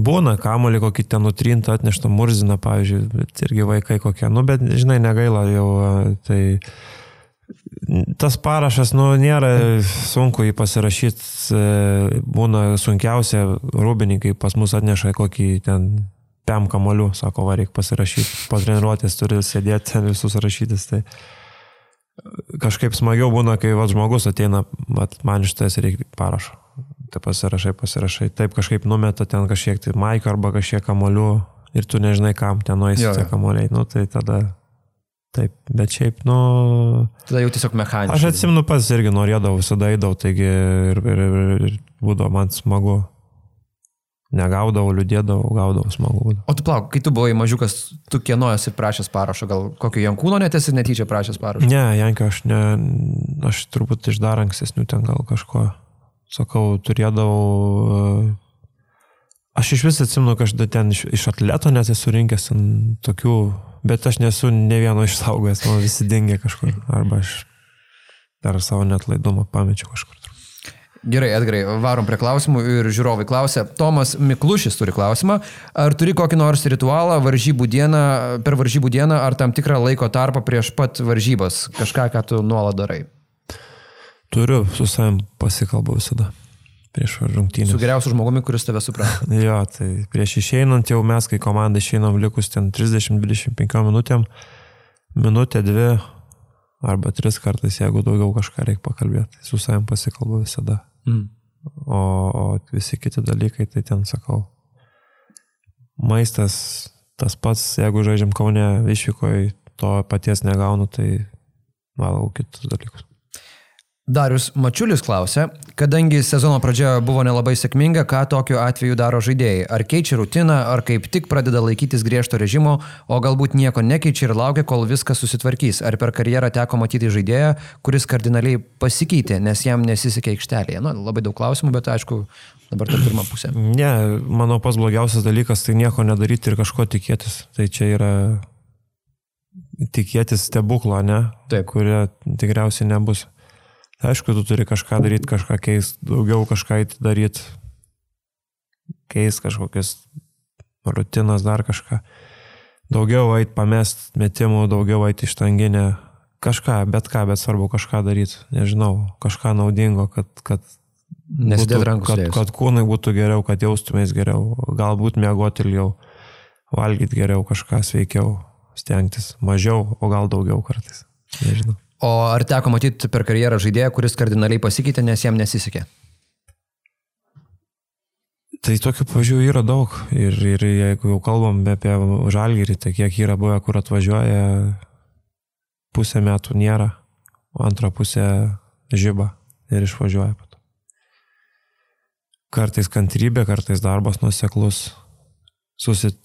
būna kamolį kokį ten nutrintą atneštą murziną, pavyzdžiui, bet irgi vaikai kokie. Nu, bet, žinai, negaila jau, tai tas parašas, nu, nėra sunku jį pasirašyti, būna sunkiausia, rūbininkai pas mus atneša kokį ten pem kamolių, sako, va, reikia pasirašyti, po treniruotės turi sėdėti ten visus rašytis. Tai kažkaip smagiau būna, kai va, žmogus ateina, va, man iš ties reikia parašo. Tai pasirašai, pasirašai. Taip kažkaip numeta ten kažkiek tai maiko arba kažkiek kamolių ir tu nežinai, kam ten nueisi tie kamoliai. Nu, tai tada taip. Bet šiaip, nu... Tada jau tiesiog mechaniškai. Aš atsimenu pats irgi norėdavau, visada eidavau, taigi ir, ir, ir, ir būdavo man smagu. Negaudavau, liūdėdavau, gaudavau smagu. O tu plauk, kai tu buvai mažiukas, tu kieno esi prašęs parašo, gal kokio Jankūno net esi netyčia prašęs parašo? Ne, Jankio, aš ne, aš turbūt iš dar ankstesnių ten gal kažko, sakau, turėdavau. e, Aš iš vis atsimenu, kad aš ten iš, iš atleto net esu rinkęs tokių, bet aš nesu ne vieno išsaugojęs, man visi dingė kažkur. Arba aš per savo net laidumą pamečiau kažkur. Gerai, Edgarai, varom prie klausimų ir žiūrovai klausia. Tomas Miklušis turi klausimą. Ar turi kokį nors ritualą varžybų dieną, per varžybų dieną ar tam tikrą laiko tarpą prieš pat varžybas? Kažką, ką tu nuolat darai? Turiu su savim pasikalbu visada prieš Su rungtynę. geriausiu žmogumi, kuris tave supranta. Jo, tai prieš išeinant jau mes, kai komanda išeinam likus ten 30-25 minutėm, minutė, dvi arba tris kartais, jeigu daugiau kažką reikia pakalbėti. Su savim pasikalbu visada. Mm. O, o visi kiti dalykai, tai ten sakau. Maistas tas pats, jeigu žaidžiam Kaune išvykoje, to paties negaunu, tai valgau kitus dalykus. Darius Mačiulis klausia, kadangi sezono pradžia buvo nelabai sėkminga, ką tokiu atveju daro žaidėjai? Ar keičia rutiną, ar kaip tik pradeda laikytis griežto režimo, o galbūt nieko nekeičia ir laukia, kol viskas susitvarkys? Ar per karjerą teko matyti žaidėją, kuris kardinaliai pasikeitė, nes jam nesisekė aikštelėje? Na, labai daug klausimų, bet aišku, dabar ta pirma pusė. Ne, mano pas blogiausias dalykas tai nieko nedaryti ir kažko tikėtis. Tai čia yra tikėtis stebuklo, ne? Taip. Kurie tikriausiai nebus. Aišku, tu turi kažką daryti, kažką keisti, daugiau kažką daryti, keisti kažkokias rutinas, dar kažką. Daugiau eit pamest metimų, daugiau eit ištanginę. Kažką, bet ką, bet svarbu kažką daryti. Nežinau, kažką naudingo, kad, kad būtų- kad, kad kūnai būtų geriau, kad jaustumės geriau, galbūt miegoti ilgiau, valgyti geriau, kažką sveikiau, stengtis mažiau, o gal daugiau kartais. Nežinau. O ar teko matyti per karjerą žaidėją, kuris kardinaliai pasikeitė, nes jam nesisekė? Tai tokių pavyzdžių yra daug ir, ir jeigu jau kalbam apie žalgyrį, tai kiek yra buvę, kur atvažiuoja, pusę metų nėra, o antrą pusę žyba ir išvažiuoja. po to. Kartais kantrybė, kartais darbas nuseklus, susit,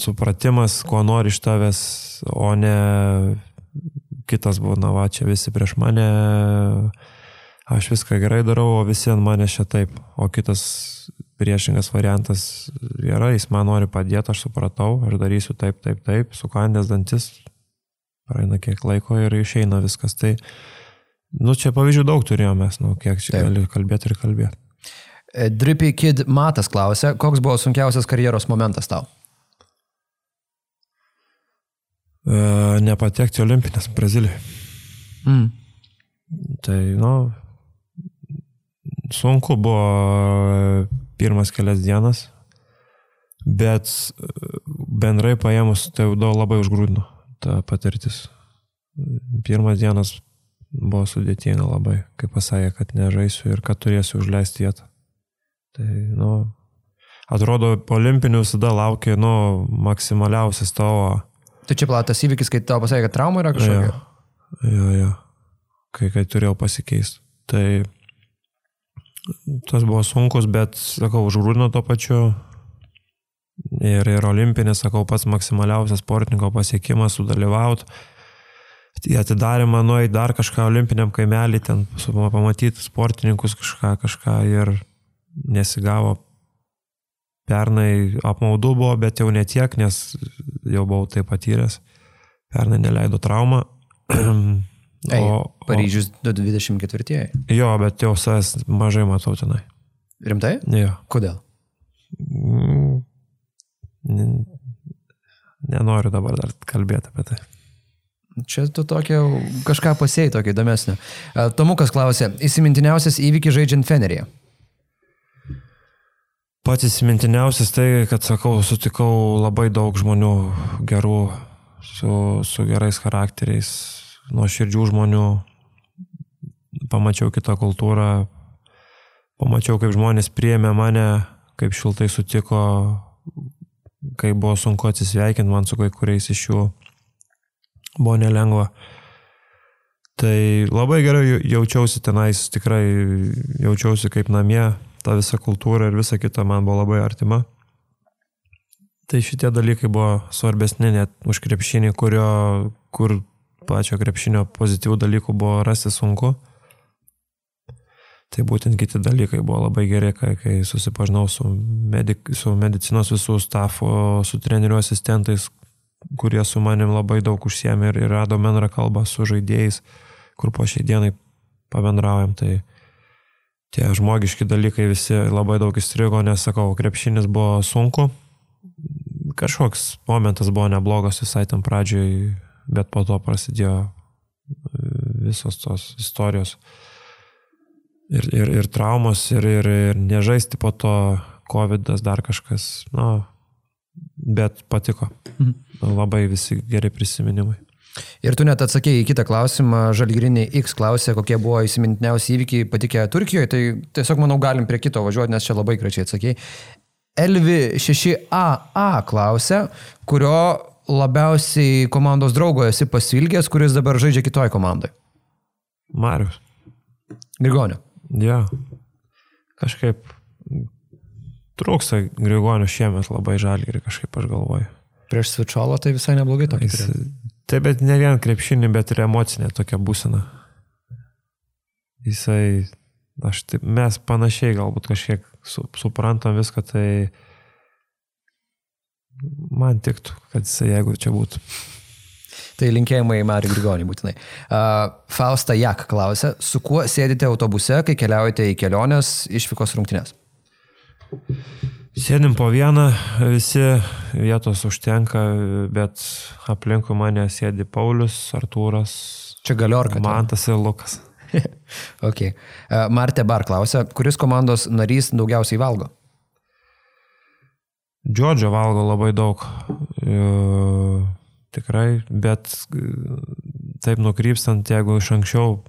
supratimas, ko nori iš tavęs, o ne kitas būna, va čia visi prieš mane, aš viską gerai darau, o visi ant manęs čia taip, o kitas priešingas variantas yra, jis man nori padėti, aš supratau, aš darysiu taip, taip, taip, sukandęs dantis, praeina kiek laiko ir išeina viskas. Tai, nu, čia pavyzdžių daug turėjome nu, kiek čia Taip. gali kalbėti ir kalbėti. Drippy Kid Matas klausia, koks buvo sunkiausias karjeros momentas tau? E, nepatekti į olimpinės Brazilijoje. Mm. Tai, nu, sunku buvo pirmas kelias dienas, bet e, bendrai paėmus tai labai užgrūdino ta patirtis. Pirmas dienas buvo sudėtinga labai, kai pasakė, kad nežaisiu ir kad turėsiu užleisti vietą. Tai, nu, atrodo, olimpinių visada laukia, nu, maksimaliausias tavo. Tai čia platas įvykis, kai tau pasakė, kad trauma yra kažkokia? Jo, jo, jo. Kai, kai turėjau pasikeisti. Tai tas buvo sunkus, bet, sakau, užgrūdino to pačiu. Ir, ir olimpinis, sakau, pats maksimaliausias sportininko pasiekimas sudalyvauti. Į atidarimą nuėjai dar kažką olimpiniam kaimelį, ten pamatyti sportininkus kažką, kažką ir nesigavo. Pernai apmaudu buvo, bet jau netiek, nes jau buvau tai patyręs. Pernai neleido traumą. Ei, o, Paryžius 24. Jo, bet jau savęs mažai matau tenai. Rimtai? Jo. Kodėl? Mm, nenoriu dabar dar kalbėti apie tai. Čia tu tokia, kažką pasėjai tokio įdomesnio. Tomukas klausė, įsimintiniausias įvykis žaidžiant Feneryje? Pats įsimintiniausias tai, kad sakau, sutikau labai daug žmonių gerų, su, su gerais charakteriais, nuo širdžių žmonių, pamačiau kitą kultūrą, pamačiau, kaip žmonės priėmė mane, kaip šiltai sutiko, kaip buvo sunku atsisveikinti man su kai kuriais iš jų, buvo nelengva. Tai labai gerai jaučiausi tenais, tikrai jaučiausi kaip namie, ta visa kultūra ir visa kita man buvo labai artima. Tai šitie dalykai buvo svarbesni net už krepšinį, kurio, kur pačio krepšinio pozityvių dalykų buvo rasti sunku. Tai būtent kiti dalykai buvo labai geri, kai, kai susipažinau su, medik, su medicinos visų stafo, su trenerių asistentais, kurie su manim labai daug užsiemė ir, ir rado bendrą kalbą su žaidėjais, kur po šiai dienai pabendraujam. Tai tie žmogiški dalykai visi labai daug įstrigo, nes sakau, krepšinis buvo sunku. Kažkoks momentas buvo neblogas visai tam pradžioj, bet po to prasidėjo e, visos tos istorijos. Ir, ir, ir traumos, ir, ir, ir nežaisti po to, COVID, dar kažkas, na, nu, bet patiko. Mhm. Labai visi geri prisiminimai. Ir tu net atsakėjai į kitą klausimą, Žalgirinė X klausė, kokie buvo įsimintiniausi įvykiai patikę Turkijoje, tai tiesiog manau galim prie kito važiuoti, nes čia labai gražiai atsakėjai. Elvi 6AA klausė, kurio labiausiai komandos draugo esi pasilgęs, kuris dabar žaidžia kitoj komandai? Marius. Grigonio. Ja. Kažkaip trūksta Grigonio šiemet labai žalį ir kažkaip aš galvoju. Prieš Svičiolo tai visai neblogai tokia. Jis, taip, bet ne vien krepšinį, bet ir emocinė tokia būsena. Jisai, aš taip, mes panašiai galbūt kažkiek su, suprantam viską, tai man tiktų, kad jisai jeigu čia būtų. Tai linkėjimai Mariu Grigonį būtinai. Uh, Fausta Jak klausė, su kuo sėdite autobuse, kai keliaujate į kelionės išvykos rungtynės? Sėdim po vieną, visi vietos užtenka, bet aplinkui mane sėdi Paulius, Artūras. Čia galiorka. Mantas ir Lukas. ok. Uh, Martė Bar klausė, kuris komandos narys daugiausiai valgo? Džodžio valgo labai daug. E, tikrai, bet taip nukrypstant, jeigu iš anksčiau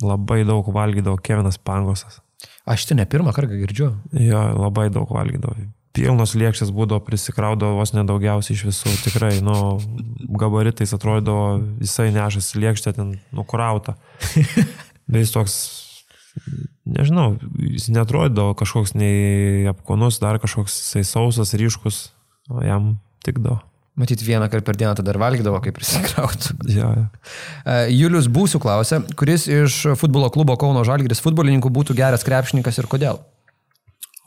labai daug valgydavo Kevinas Pangosas. Aš tai ne pirmą kartą girdžiu. Jo, labai daug valgydavo. Pilnos lėkščias būdavo, prisikraudavo vos nedaugiausiai iš visų. Tikrai, nu, gabaritais atrodydavo, jisai nešasi lėkštę ten nukrauta. Bet jis toks nežinau, jis netrodydavo kažkoks nei apkonus, dar kažkoks jisai sausas, ryškus, o jam tikdavo. Matyt, vieną kartą per dieną tada ir valgydavo, kaip prisikrautų. Ja, ja. E, Julius Būsių klausė, kuris iš futbolo klubo Kauno Žalgiris futbolininkų būtų geras krepšininkas ir kodėl?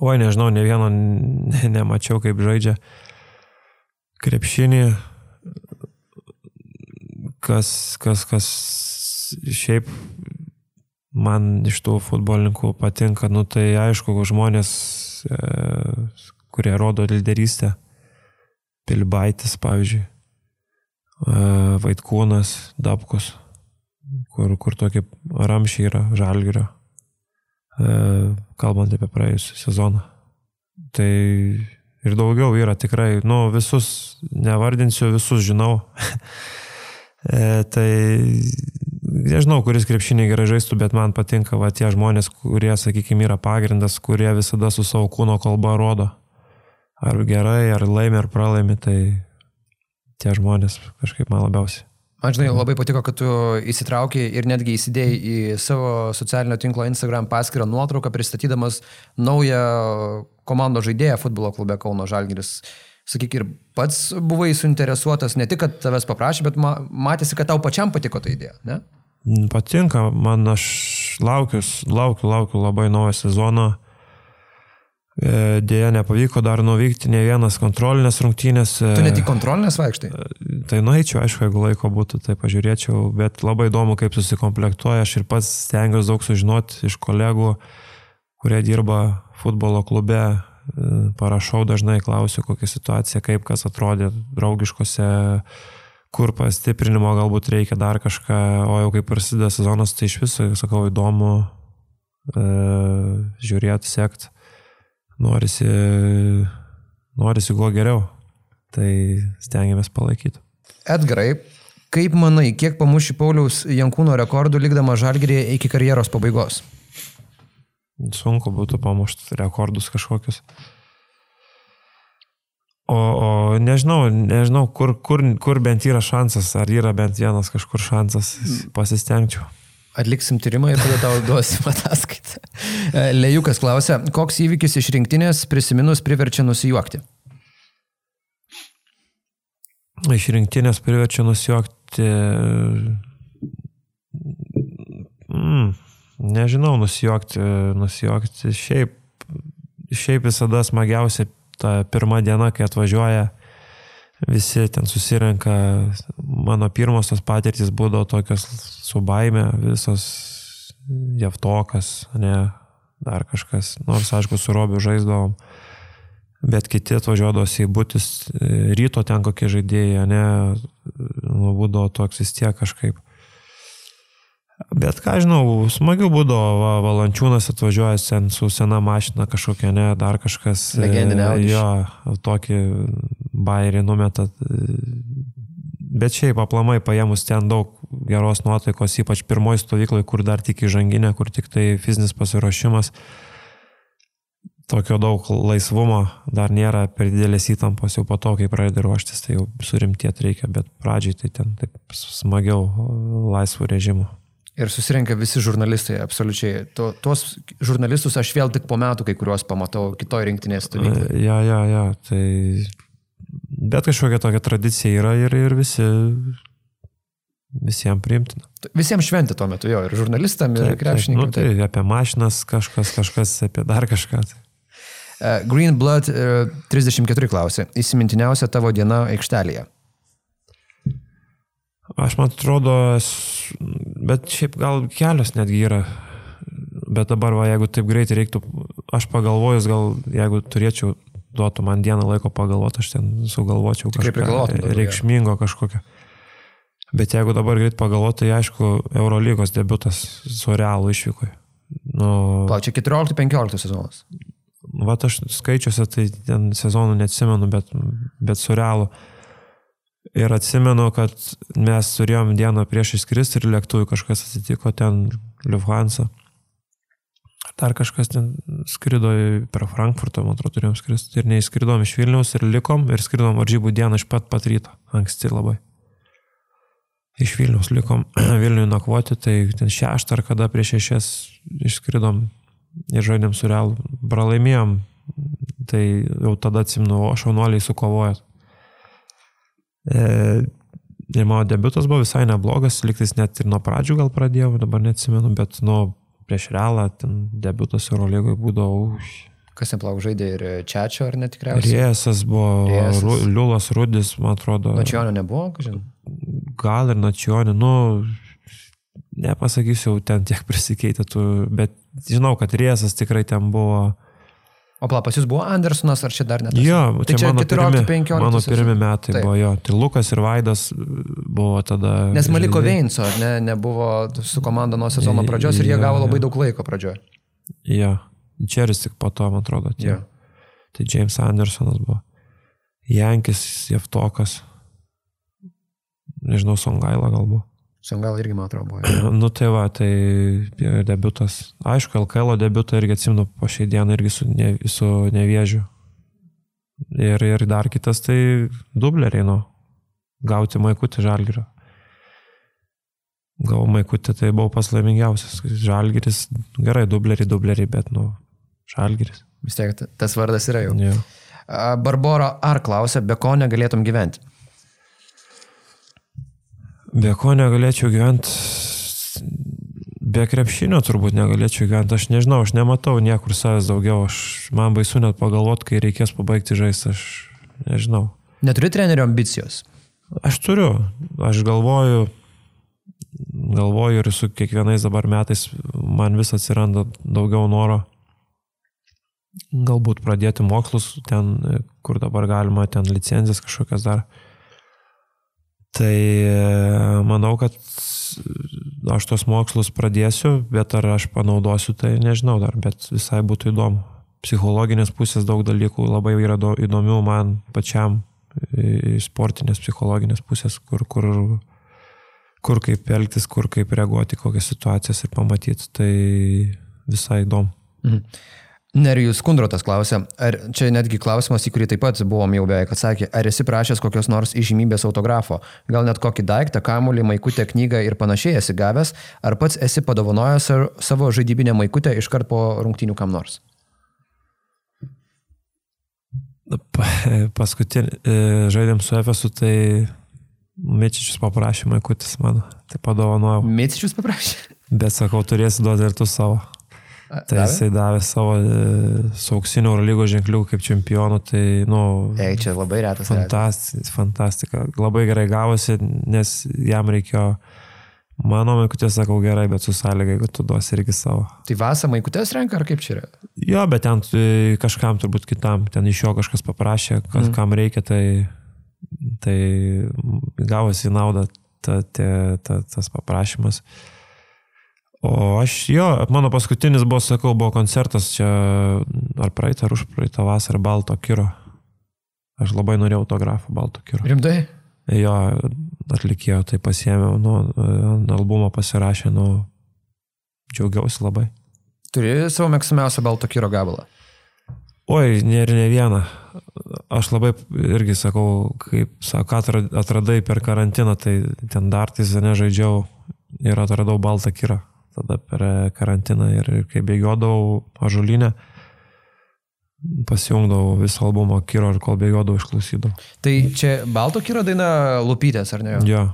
Oi, nežinau, ne vieno ne, nemačiau, kaip žaidžia krepšinį. Kas, kas, kas šiaip man iš tų futbolininkų patinka, nu tai aišku, žmonės, e, kurie rodo lyderystę. Pilbaitis, pavyzdžiui, Vaitkūnas, Dabkus, kur, kur tokie ramšiai yra žalgirio, kalbant apie praėjusią sezoną. Tai ir daugiau yra tikrai, nu visus, nevardinsiu, visus žinau. e, tai nežinau, kuris krepšinį gerai žaistų, bet man patinka va tie žmonės, kurie, sakykime, yra pagrindas, kurie visada su savo kūno kalba rodo. Ar gerai, ar laimi, ar pralaimi, tai tie žmonės kažkaip man labiausiai. Man žinai, labai patiko, kad tu įsitraukiai ir netgi įsidėjai į savo socialinio tinklo Instagram paskirtą nuotrauką, pristatydamas naują komandos žaidėją futbolo klube Kauno Žalgiris. Sakyk, ir pats buvai suinteresuotas ne tik, kad tavęs paprašė, bet matėsi, kad tau pačiam patiko ta idėja, ne? Patinka, man aš laukiu, laukiu, laukiu labai naujo sezono. E, Dėja, nepavyko dar nuvykti ne vienas kontrolinės rungtynės. E, tu ne tik kontrolinės vaikštai? Tai nueičiau, aišku, jeigu laiko būtų, tai pažiūrėčiau, bet labai įdomu, kaip susikomplektuoja. Aš ir pats stengiuosi daug sužinoti iš kolegų, kurie dirba futbolo klube. E, parašau dažnai, klausiu, kokia situacija, kaip kas atrodė draugiškose, kur pastiprinimo galbūt reikia dar kažką, o jau kai prasideda sezonas, tai iš viso, sakau, įdomu e, žiūrėti, sekti norisi, norisi kuo geriau. Tai stengiamės palaikyti. Edgarai, kaip manai, kiek pamuši Pauliaus Jankūno rekordų likdama žalgerėje iki karjeros pabaigos? Sunku būtų pamušti rekordus kažkokius. O, o nežinau, nežinau kur, kur, kur bent yra šansas, ar yra bent vienas kažkur šansas, pasistengčiau. Atliksim tyrimą ir tada tau duosim ataskaitą. E, Lejukas klausia, koks įvykis iš rinktinės prisiminus priverčia nusijuokti? Iš rinktinės priverčia nusijuokti. Mm, nežinau, nusijuokti, nusijuokti. Šiaip, šiaip visada smagiausia ta pirma diena, kai atvažiuoja visi ten susirenka, mano pirmos tos patirtis būdavo tokios su baime, visos javtokas, ne, dar kažkas, nors aišku, su Robiu žaisdavom, bet kiti atvažiuodavosi į būtis, ryto ten kokie žaidėjai, ne, nu, būdavo toks vis tiek kažkaip. Bet ką žinau, smagiau būdavo, va, valančiūnas atvažiuoja sen su sena mašina kažkokia, ne, dar kažkas. Legendinė. Jo, tokį bairį numetat. Bet šiaip aplamai paėmus ten daug geros nuotaikos, ypač pirmoji stovykloje, kur dar tik įžanginė, kur tik tai fizinis pasiruošimas. Tokio daug laisvumo dar nėra per didelės įtampos, jau po to, kai pradedi ruoštis, tai jau surimtėti reikia, bet pradžiai tai ten taip smagiau laisvų režimų. Ir susirenka visi žurnalistai, absoliučiai. Tu, tuos žurnalistus aš vėl tik po metų kai kuriuos pamatau kitoje rinktinės stovykloje. Ja, ja, ja, tai... Bet kažkokia tokia tradicija yra ir, ir visi, visiems priimtina. Visiems šventė tuo metu jo, ir žurnalistam, ir krepšininkam. Nu, tai apie mašinas kažkas, kažkas apie dar kažką. Tai. Uh, Green Blood uh, 34 klausė, įsimintiniausia tavo diena aikštelėje. Aš man atrodo, bet šiaip gal kelios netgi yra. Bet dabar, va, jeigu taip greitai reiktų, aš pagalvojus, gal jeigu turėčiau, duotų man dieną laiko pagalvoti, aš ten sugalvočiau kažką reikšmingo kažkokio. Bet jeigu dabar greit pagalvoti, tai aišku, Eurolygos debutas su Realu išvykoje. Nu, Plau, čia 14-15 sezonas. Vat aš skaičiuose, tai ten sezonų neatsimenu, bet, bet su Realu. Ir atsimenu, kad mes turėjom dieną prieš įskristi ir lėktuvui kažkas atsitiko ten Lufthansa. Dar kažkas ten skrido per Frankfurtą, man atrodo, turėjom skristi. Ir neįskridom iš Vilniaus ir likom ir skridom varžybų dieną iš pat pat ryto. Anksti labai. Iš Vilniaus likom Vilniui nakvoti, tai ten šeštą ar kada prieš šešias išskridom ir žaidėm su Real. Pralaimėjom. Tai jau tada atsimnu, o šaunuoliai sukovojot. E, ir mano debutas buvo visai neblogas, liktais net ir nuo pradžių gal pradėjau, dabar neatsimenu, bet nu, prieš realą ten debutas Eurolygoje būdavo. Kas ten plauk žaidė ir Čiačio, ar netikriausiai? Riesas buvo, Riesas. Ru, Liulas Rudis, man atrodo. Načionio nebuvo, kažin? Gal ir Načionio, nu, nepasakysiu, ten tiek prisikeitė, tu, bet žinau, kad Riesas tikrai ten buvo O pala, pas jūs buvo Andersonas, ar čia dar net? Jo, tai čia, čia mano 14-15. Mano pirmi metai Taip. buvo jo. Tai Lukas ir Vaidas buvo tada. Nes Maliko Veinso, ne, nebuvo su komanda nuo sezono pradžios ir jie gavo labai daug laiko pradžioje. Jo, Čeris tik po to, man atrodo. Tie. Jo. Tai James Andersonas buvo. Jankis, Jeftokas. Nežinau, Songaila galbūt. Songaila irgi, man atrodo, buvo. nu tai va, tai debutas. Aišku, LKL debutą irgi atsimenu po šiai dieną irgi su, ne, su nevėžiu. Ir, ir dar kitas tai dubleriai, nu. Gauti maikutį žalgirio. Gavau maikutį, tai buvau pas laimingiausias. Žalgiris, gerai, dubleriai, dubleriai, bet, nu, žalgiris. Vis tiek tas vardas yra jau. Ja. Barbora ar klausia, be ko negalėtum gyventi? Be ko negalėčiau gyventi, be krepšinio turbūt negalėčiau gyventi. Aš nežinau, aš nematau niekur savęs daugiau. Aš, man baisu net pagalvoti, kai reikės pabaigti žaisti. Aš nežinau. Neturi trenerio ambicijos? Aš turiu. Aš galvoju, galvoju ir su kiekvienais dabar metais man vis atsiranda daugiau noro galbūt pradėti mokslus ten, kur dabar galima, ten licenzijas kažkokias dar. Tai manau, kad aš tos mokslus pradėsiu, bet ar aš panaudosiu, tai nežinau dar, bet visai būtų įdomu. Psichologinės pusės daug dalykų labai yra įdomių man pačiam, sportinės psichologinės pusės, kur, kur kur kaip elgtis, kur kaip reaguoti, kokias situacijas ir pamatyti. Tai visai įdomu. Mhm. Nerijus Kundrotas klausė, ar čia netgi klausimas, į kurį taip pat buvom jau beveik atsakė, ar esi prašęs kokios nors įžymybės autografo, gal net kokį daiktą, kamuolį, maikutę, knygą ir panašiai esi gavęs, ar pats esi padovanojęs savo žaidybinę maikutę iškart po rungtinių kam nors? Paskutinį e, žaidėm su Efesu, tai Mičičius paprašė maikutis mano, tai padovanojau. Mičičius paprašė? Bet sakau, turėsi duoti ir tu savo. Tai davė? jisai davė savo e, su auksiniu Eurolygo ženkliu kaip čempionu, tai, nu... Ei, čia labai retas. Fantastika, fantastika. Labai gerai gavosi, nes jam reikėjo... Mano maikutės sakau gerai, bet su sąlyga, jeigu tu duosi irgi savo. Tai vasą maikutės renka ar kaip čia yra? Jo, bet ten e, kažkam turbūt kitam, ten iš jo kažkas paprašė, kas, mm. kam reikia, tai Tai gavosi naudą ta, ta, ta, tas paprašymas. O aš jo, mano paskutinis buvo, sakau, buvo koncertas čia ar praeitą, ar už praeitą vasarą Balto Kiro. Aš labai norėjau autografą Balto Kiro. Rimtai? Jo, atlikėjo, tai pasiėmiau, nu, albumą pasirašė, nu, džiaugiausi labai. Turi savo mėgstamiausią Balto Kiro gabalą? Oi, ne ir ne vieną. Aš labai irgi sakau, kaip sako, atradai per karantiną, tai ten dartais nežaidžiau ir atradau baltą kirą. Tada per karantiną ir, kai bėgiodavau ažulinę, pasijungdavau visą albumą kiro ir kol bėgiodavau išklausydavau. Tai čia balto kiro daina Lupytės, ar ne? Jo.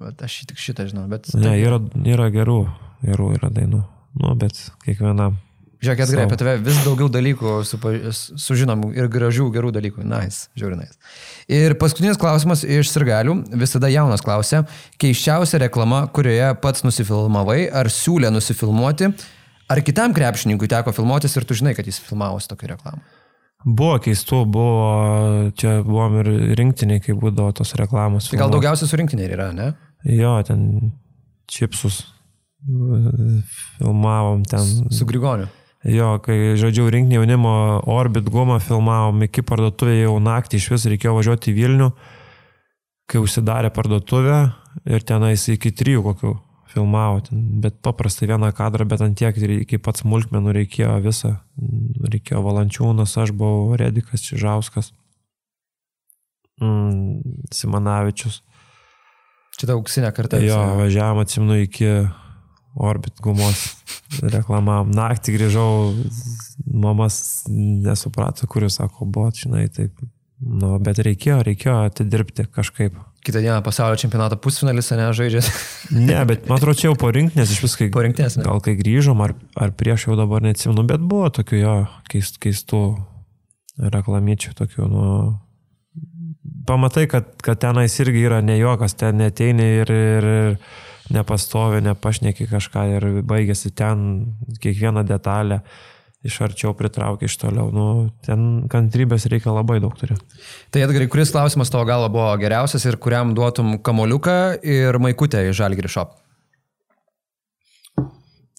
Bet aš tik šitą žinau, bet... Ne, yra, yra gerų, gerų yra dainų. Nu, bet kiekvienam Žiūrėk, Edgarai, apie tave vis daugiau dalykų supa, sužinom ir gražių, gerų dalykų. Nice, žiūrinais. Ir paskutinis klausimas iš sirgalių, visada jaunas klausė, keiščiausia reklama, kurioje pats nusifilmavai, ar siūlė nusifilmuoti, ar kitam krepšininkui teko filmuotis ir tu žinai, kad jis filmavosi tokią reklamą. Buvo keistų, buvo, čia buvom ir rinktiniai, kai būdavo tos reklamos. Tai gal daugiausiai su rinktiniai yra, ne? Jo, ten čipsus filmavom ten. Su Grigoniu. Jo, kai žaidžiau rinkinį jaunimo Orbit gumą filmavom iki parduotuvė jau naktį iš vis reikėjo važiuoti į Vilnių, kai užsidarė parduotuvė ir tenais iki trijų kokių filmavo, bet paprastai vieną kadrą, bet ant tiek iki pats smulkmenų reikėjo visą, reikėjo Valančiūnas, aš buvau Redikas Čižauskas, mm, Simanavičius. Čia ta auksinė kartą. Jo, važiavam atsimnu iki Orbit gumos reklamavom. Naktį grįžau, mamas nesuprato, kuris sako, buvo, žinai, taip. Nu, bet reikėjo, reikėjo atidirbti kažkaip. Kitą dieną pasaulio čempionato pusfinalis, ne, žaidžias. ne, bet man atrodo, čia jau po rinktinės iš viskai. Po rinktinės, ne? Gal kai grįžom, ar, ar prieš jau dabar neatsimenu, bet buvo tokių jo keist, keistų reklamiečių, tokių, nu, pamatai, kad, kad tenais irgi yra ne jokas, ten neteini ir, ir, ir nepastovi, nepašneki kažką ir baigėsi ten kiekvieną detalę iš arčiau pritraukia iš toliau. Nu, ten kantrybės reikia labai daug turėti. Tai Edgarai, kuris klausimas tavo galo buvo geriausias ir kuriam duotum kamoliuką ir maikutę į žalgrį šop?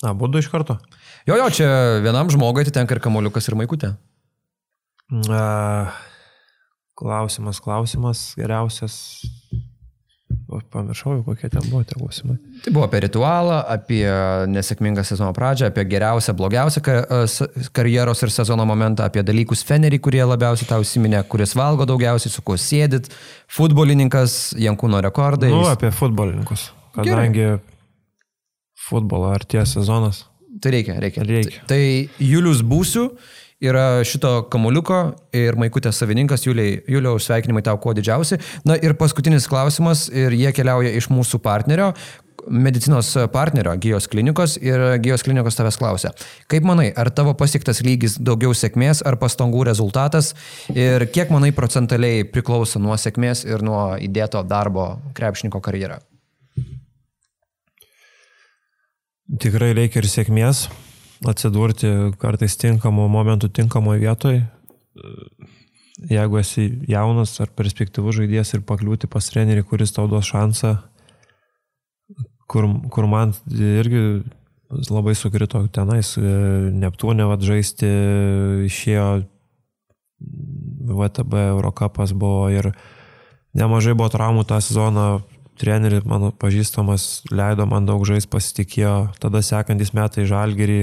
A, būdu iš karto. Jo, jo, čia vienam žmogui atitenka ir kamoliukas ir maikutė. Uh, klausimas, klausimas, geriausias. Pamiršau, kokie ten buvo tie klausimai. Tai buvo apie ritualą, apie nesėkmingą sezono pradžią, apie geriausią, blogiausią karjeros ir sezono momentą, apie dalykus Fenerį, kurie labiausiai tau įsiminė, kuris valgo daugiausiai, su kuo sėdit, futbolininkas, Jankūno rekordai. Nu, apie futbolininkus. Kadangi Gerai. futbolo arties sezonas. Tai reikia, reikia. reikia. Tai Julius būsiu yra šito kamuliuko ir Maikutės savininkas, Juliai, Juliaus sveikinimai tau kuo didžiausi. Na ir paskutinis klausimas, ir jie keliauja iš mūsų partnerio, medicinos partnerio Gijos klinikos ir Gijos klinikos tavęs klausia, kaip manai, ar tavo pasiektas lygis daugiau sėkmės ar pastangų rezultatas ir kiek manai procentaliai priklauso nuo sėkmės ir nuo įdėto darbo krepšininko karjerą? Tikrai reikia ir sėkmės, atsidurti kartais tinkamų momentų tinkamoje vietoje. Jeigu esi jaunas ar perspektyvus žaidėjas ir pakliūti pas trenerį, kuris tau duos šansą, kur, kur man irgi labai sukrito tenais, Neptūnė vad žaisti, išėjo VTB Eurocapas buvo ir nemažai buvo traumų tą sezoną, treneris mano pažįstamas leido man daug žais pasitikėjo, tada sekantis metai žalgerį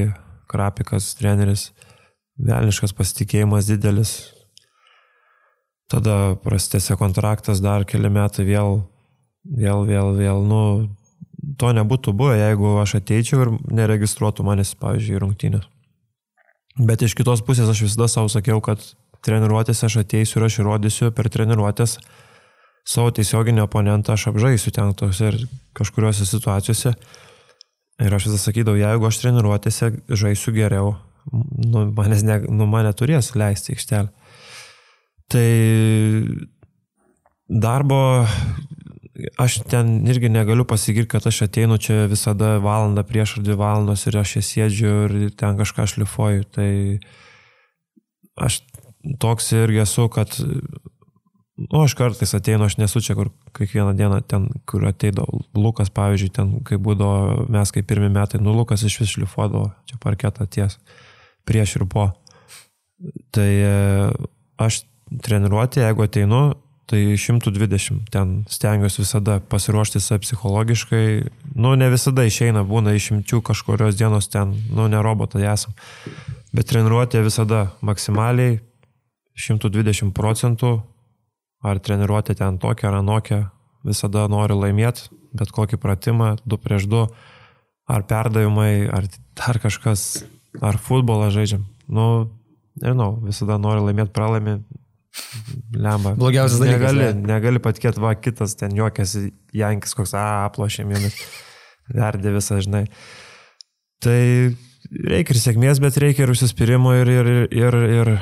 Krapikas, treneris, velniškas pasitikėjimas didelis. Tada prastėsi kontraktas dar keli metai vėl, vėl, vėl, vėl, nu, to nebūtų buvę, jeigu aš ateičiau ir neregistruotų manęs, pavyzdžiui, rungtynės. Bet iš kitos pusės aš visada savo sakiau, kad treniruotėse aš ateisiu ir aš įrodysiu per treniruotės savo tiesioginį oponentą, aš apžaisiu ten tose ir kažkuriuose situacijose. Ir aš visą sakydavau, jeigu aš treniruotėse žaisiu geriau, nu, manęs ne, nu, mane turės leisti aikštelę. Tai darbo, aš ten irgi negaliu pasigirti, kad aš ateinu čia visada valandą prieš ar dvi valandos ir aš čia sėdžiu ir ten kažką šlifuoju. Tai aš toks irgi esu, kad Nu, aš kartais ateinu, aš nesu čia, kur kiekvieną dieną ten, kur ateidavo. Lukas, pavyzdžiui, ten, kai būdavo mes kaip pirmie metai, nu, Lukas iš vis šlifuodavo čia parketą ties, prieš ir po. Tai e, aš treniruoti, jeigu ateinu, tai 120, ten stengiuosi visada pasiruošti save psichologiškai, nu, ne visada išeina, būna išimčių kažkurios dienos ten, nu, ne robotai esam, bet treniruotė visada maksimaliai 120 procentų ar treniruotė ten tokia ar anokia, visada noriu laimėti, bet kokį pratimą, 2 prieš 2, ar perdavimai, ar dar kažkas, ar futbolą žaidžiam. Nu, nežinau, visada noriu laimėti, pralaimi, lemba. Blogiausias dalykas. Negali, ne? negali patikėti, va, kitas ten juokiasi, Jankis koks, a, aplošėm jomis, verdė visą, žinai. Tai reikia ir sėkmės, bet reikia ir užsispyrimo ir, ir, ir, ir, ir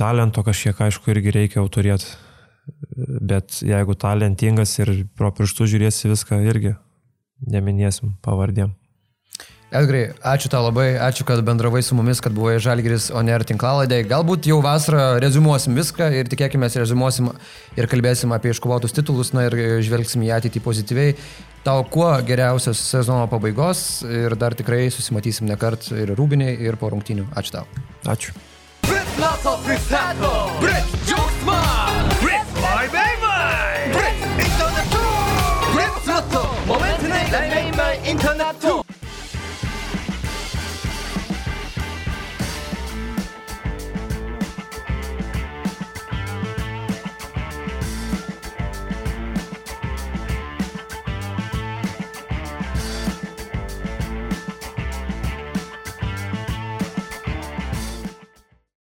talento kažkiek, aišku, irgi reikia jau turėti bet jeigu talentingas ir pro pirštų žiūrėsi viską irgi, neminėsim pavardėm. Edgrai, ačiū tau labai, ačiū, kad bendravai su mumis, kad buvai Žalgiris Oner tinklaladė. Galbūt jau vasarą rezumuosim viską ir tikėkime, rezumuosim ir kalbėsim apie iškovotus titulus, na ir žvelgsim į ateitį pozityviai. Tau kuo geriausios sezono pabaigos ir dar tikrai susimatysim ne kart ir rūbiniai, ir po rungtinių. Ačiū tau. Ačiū.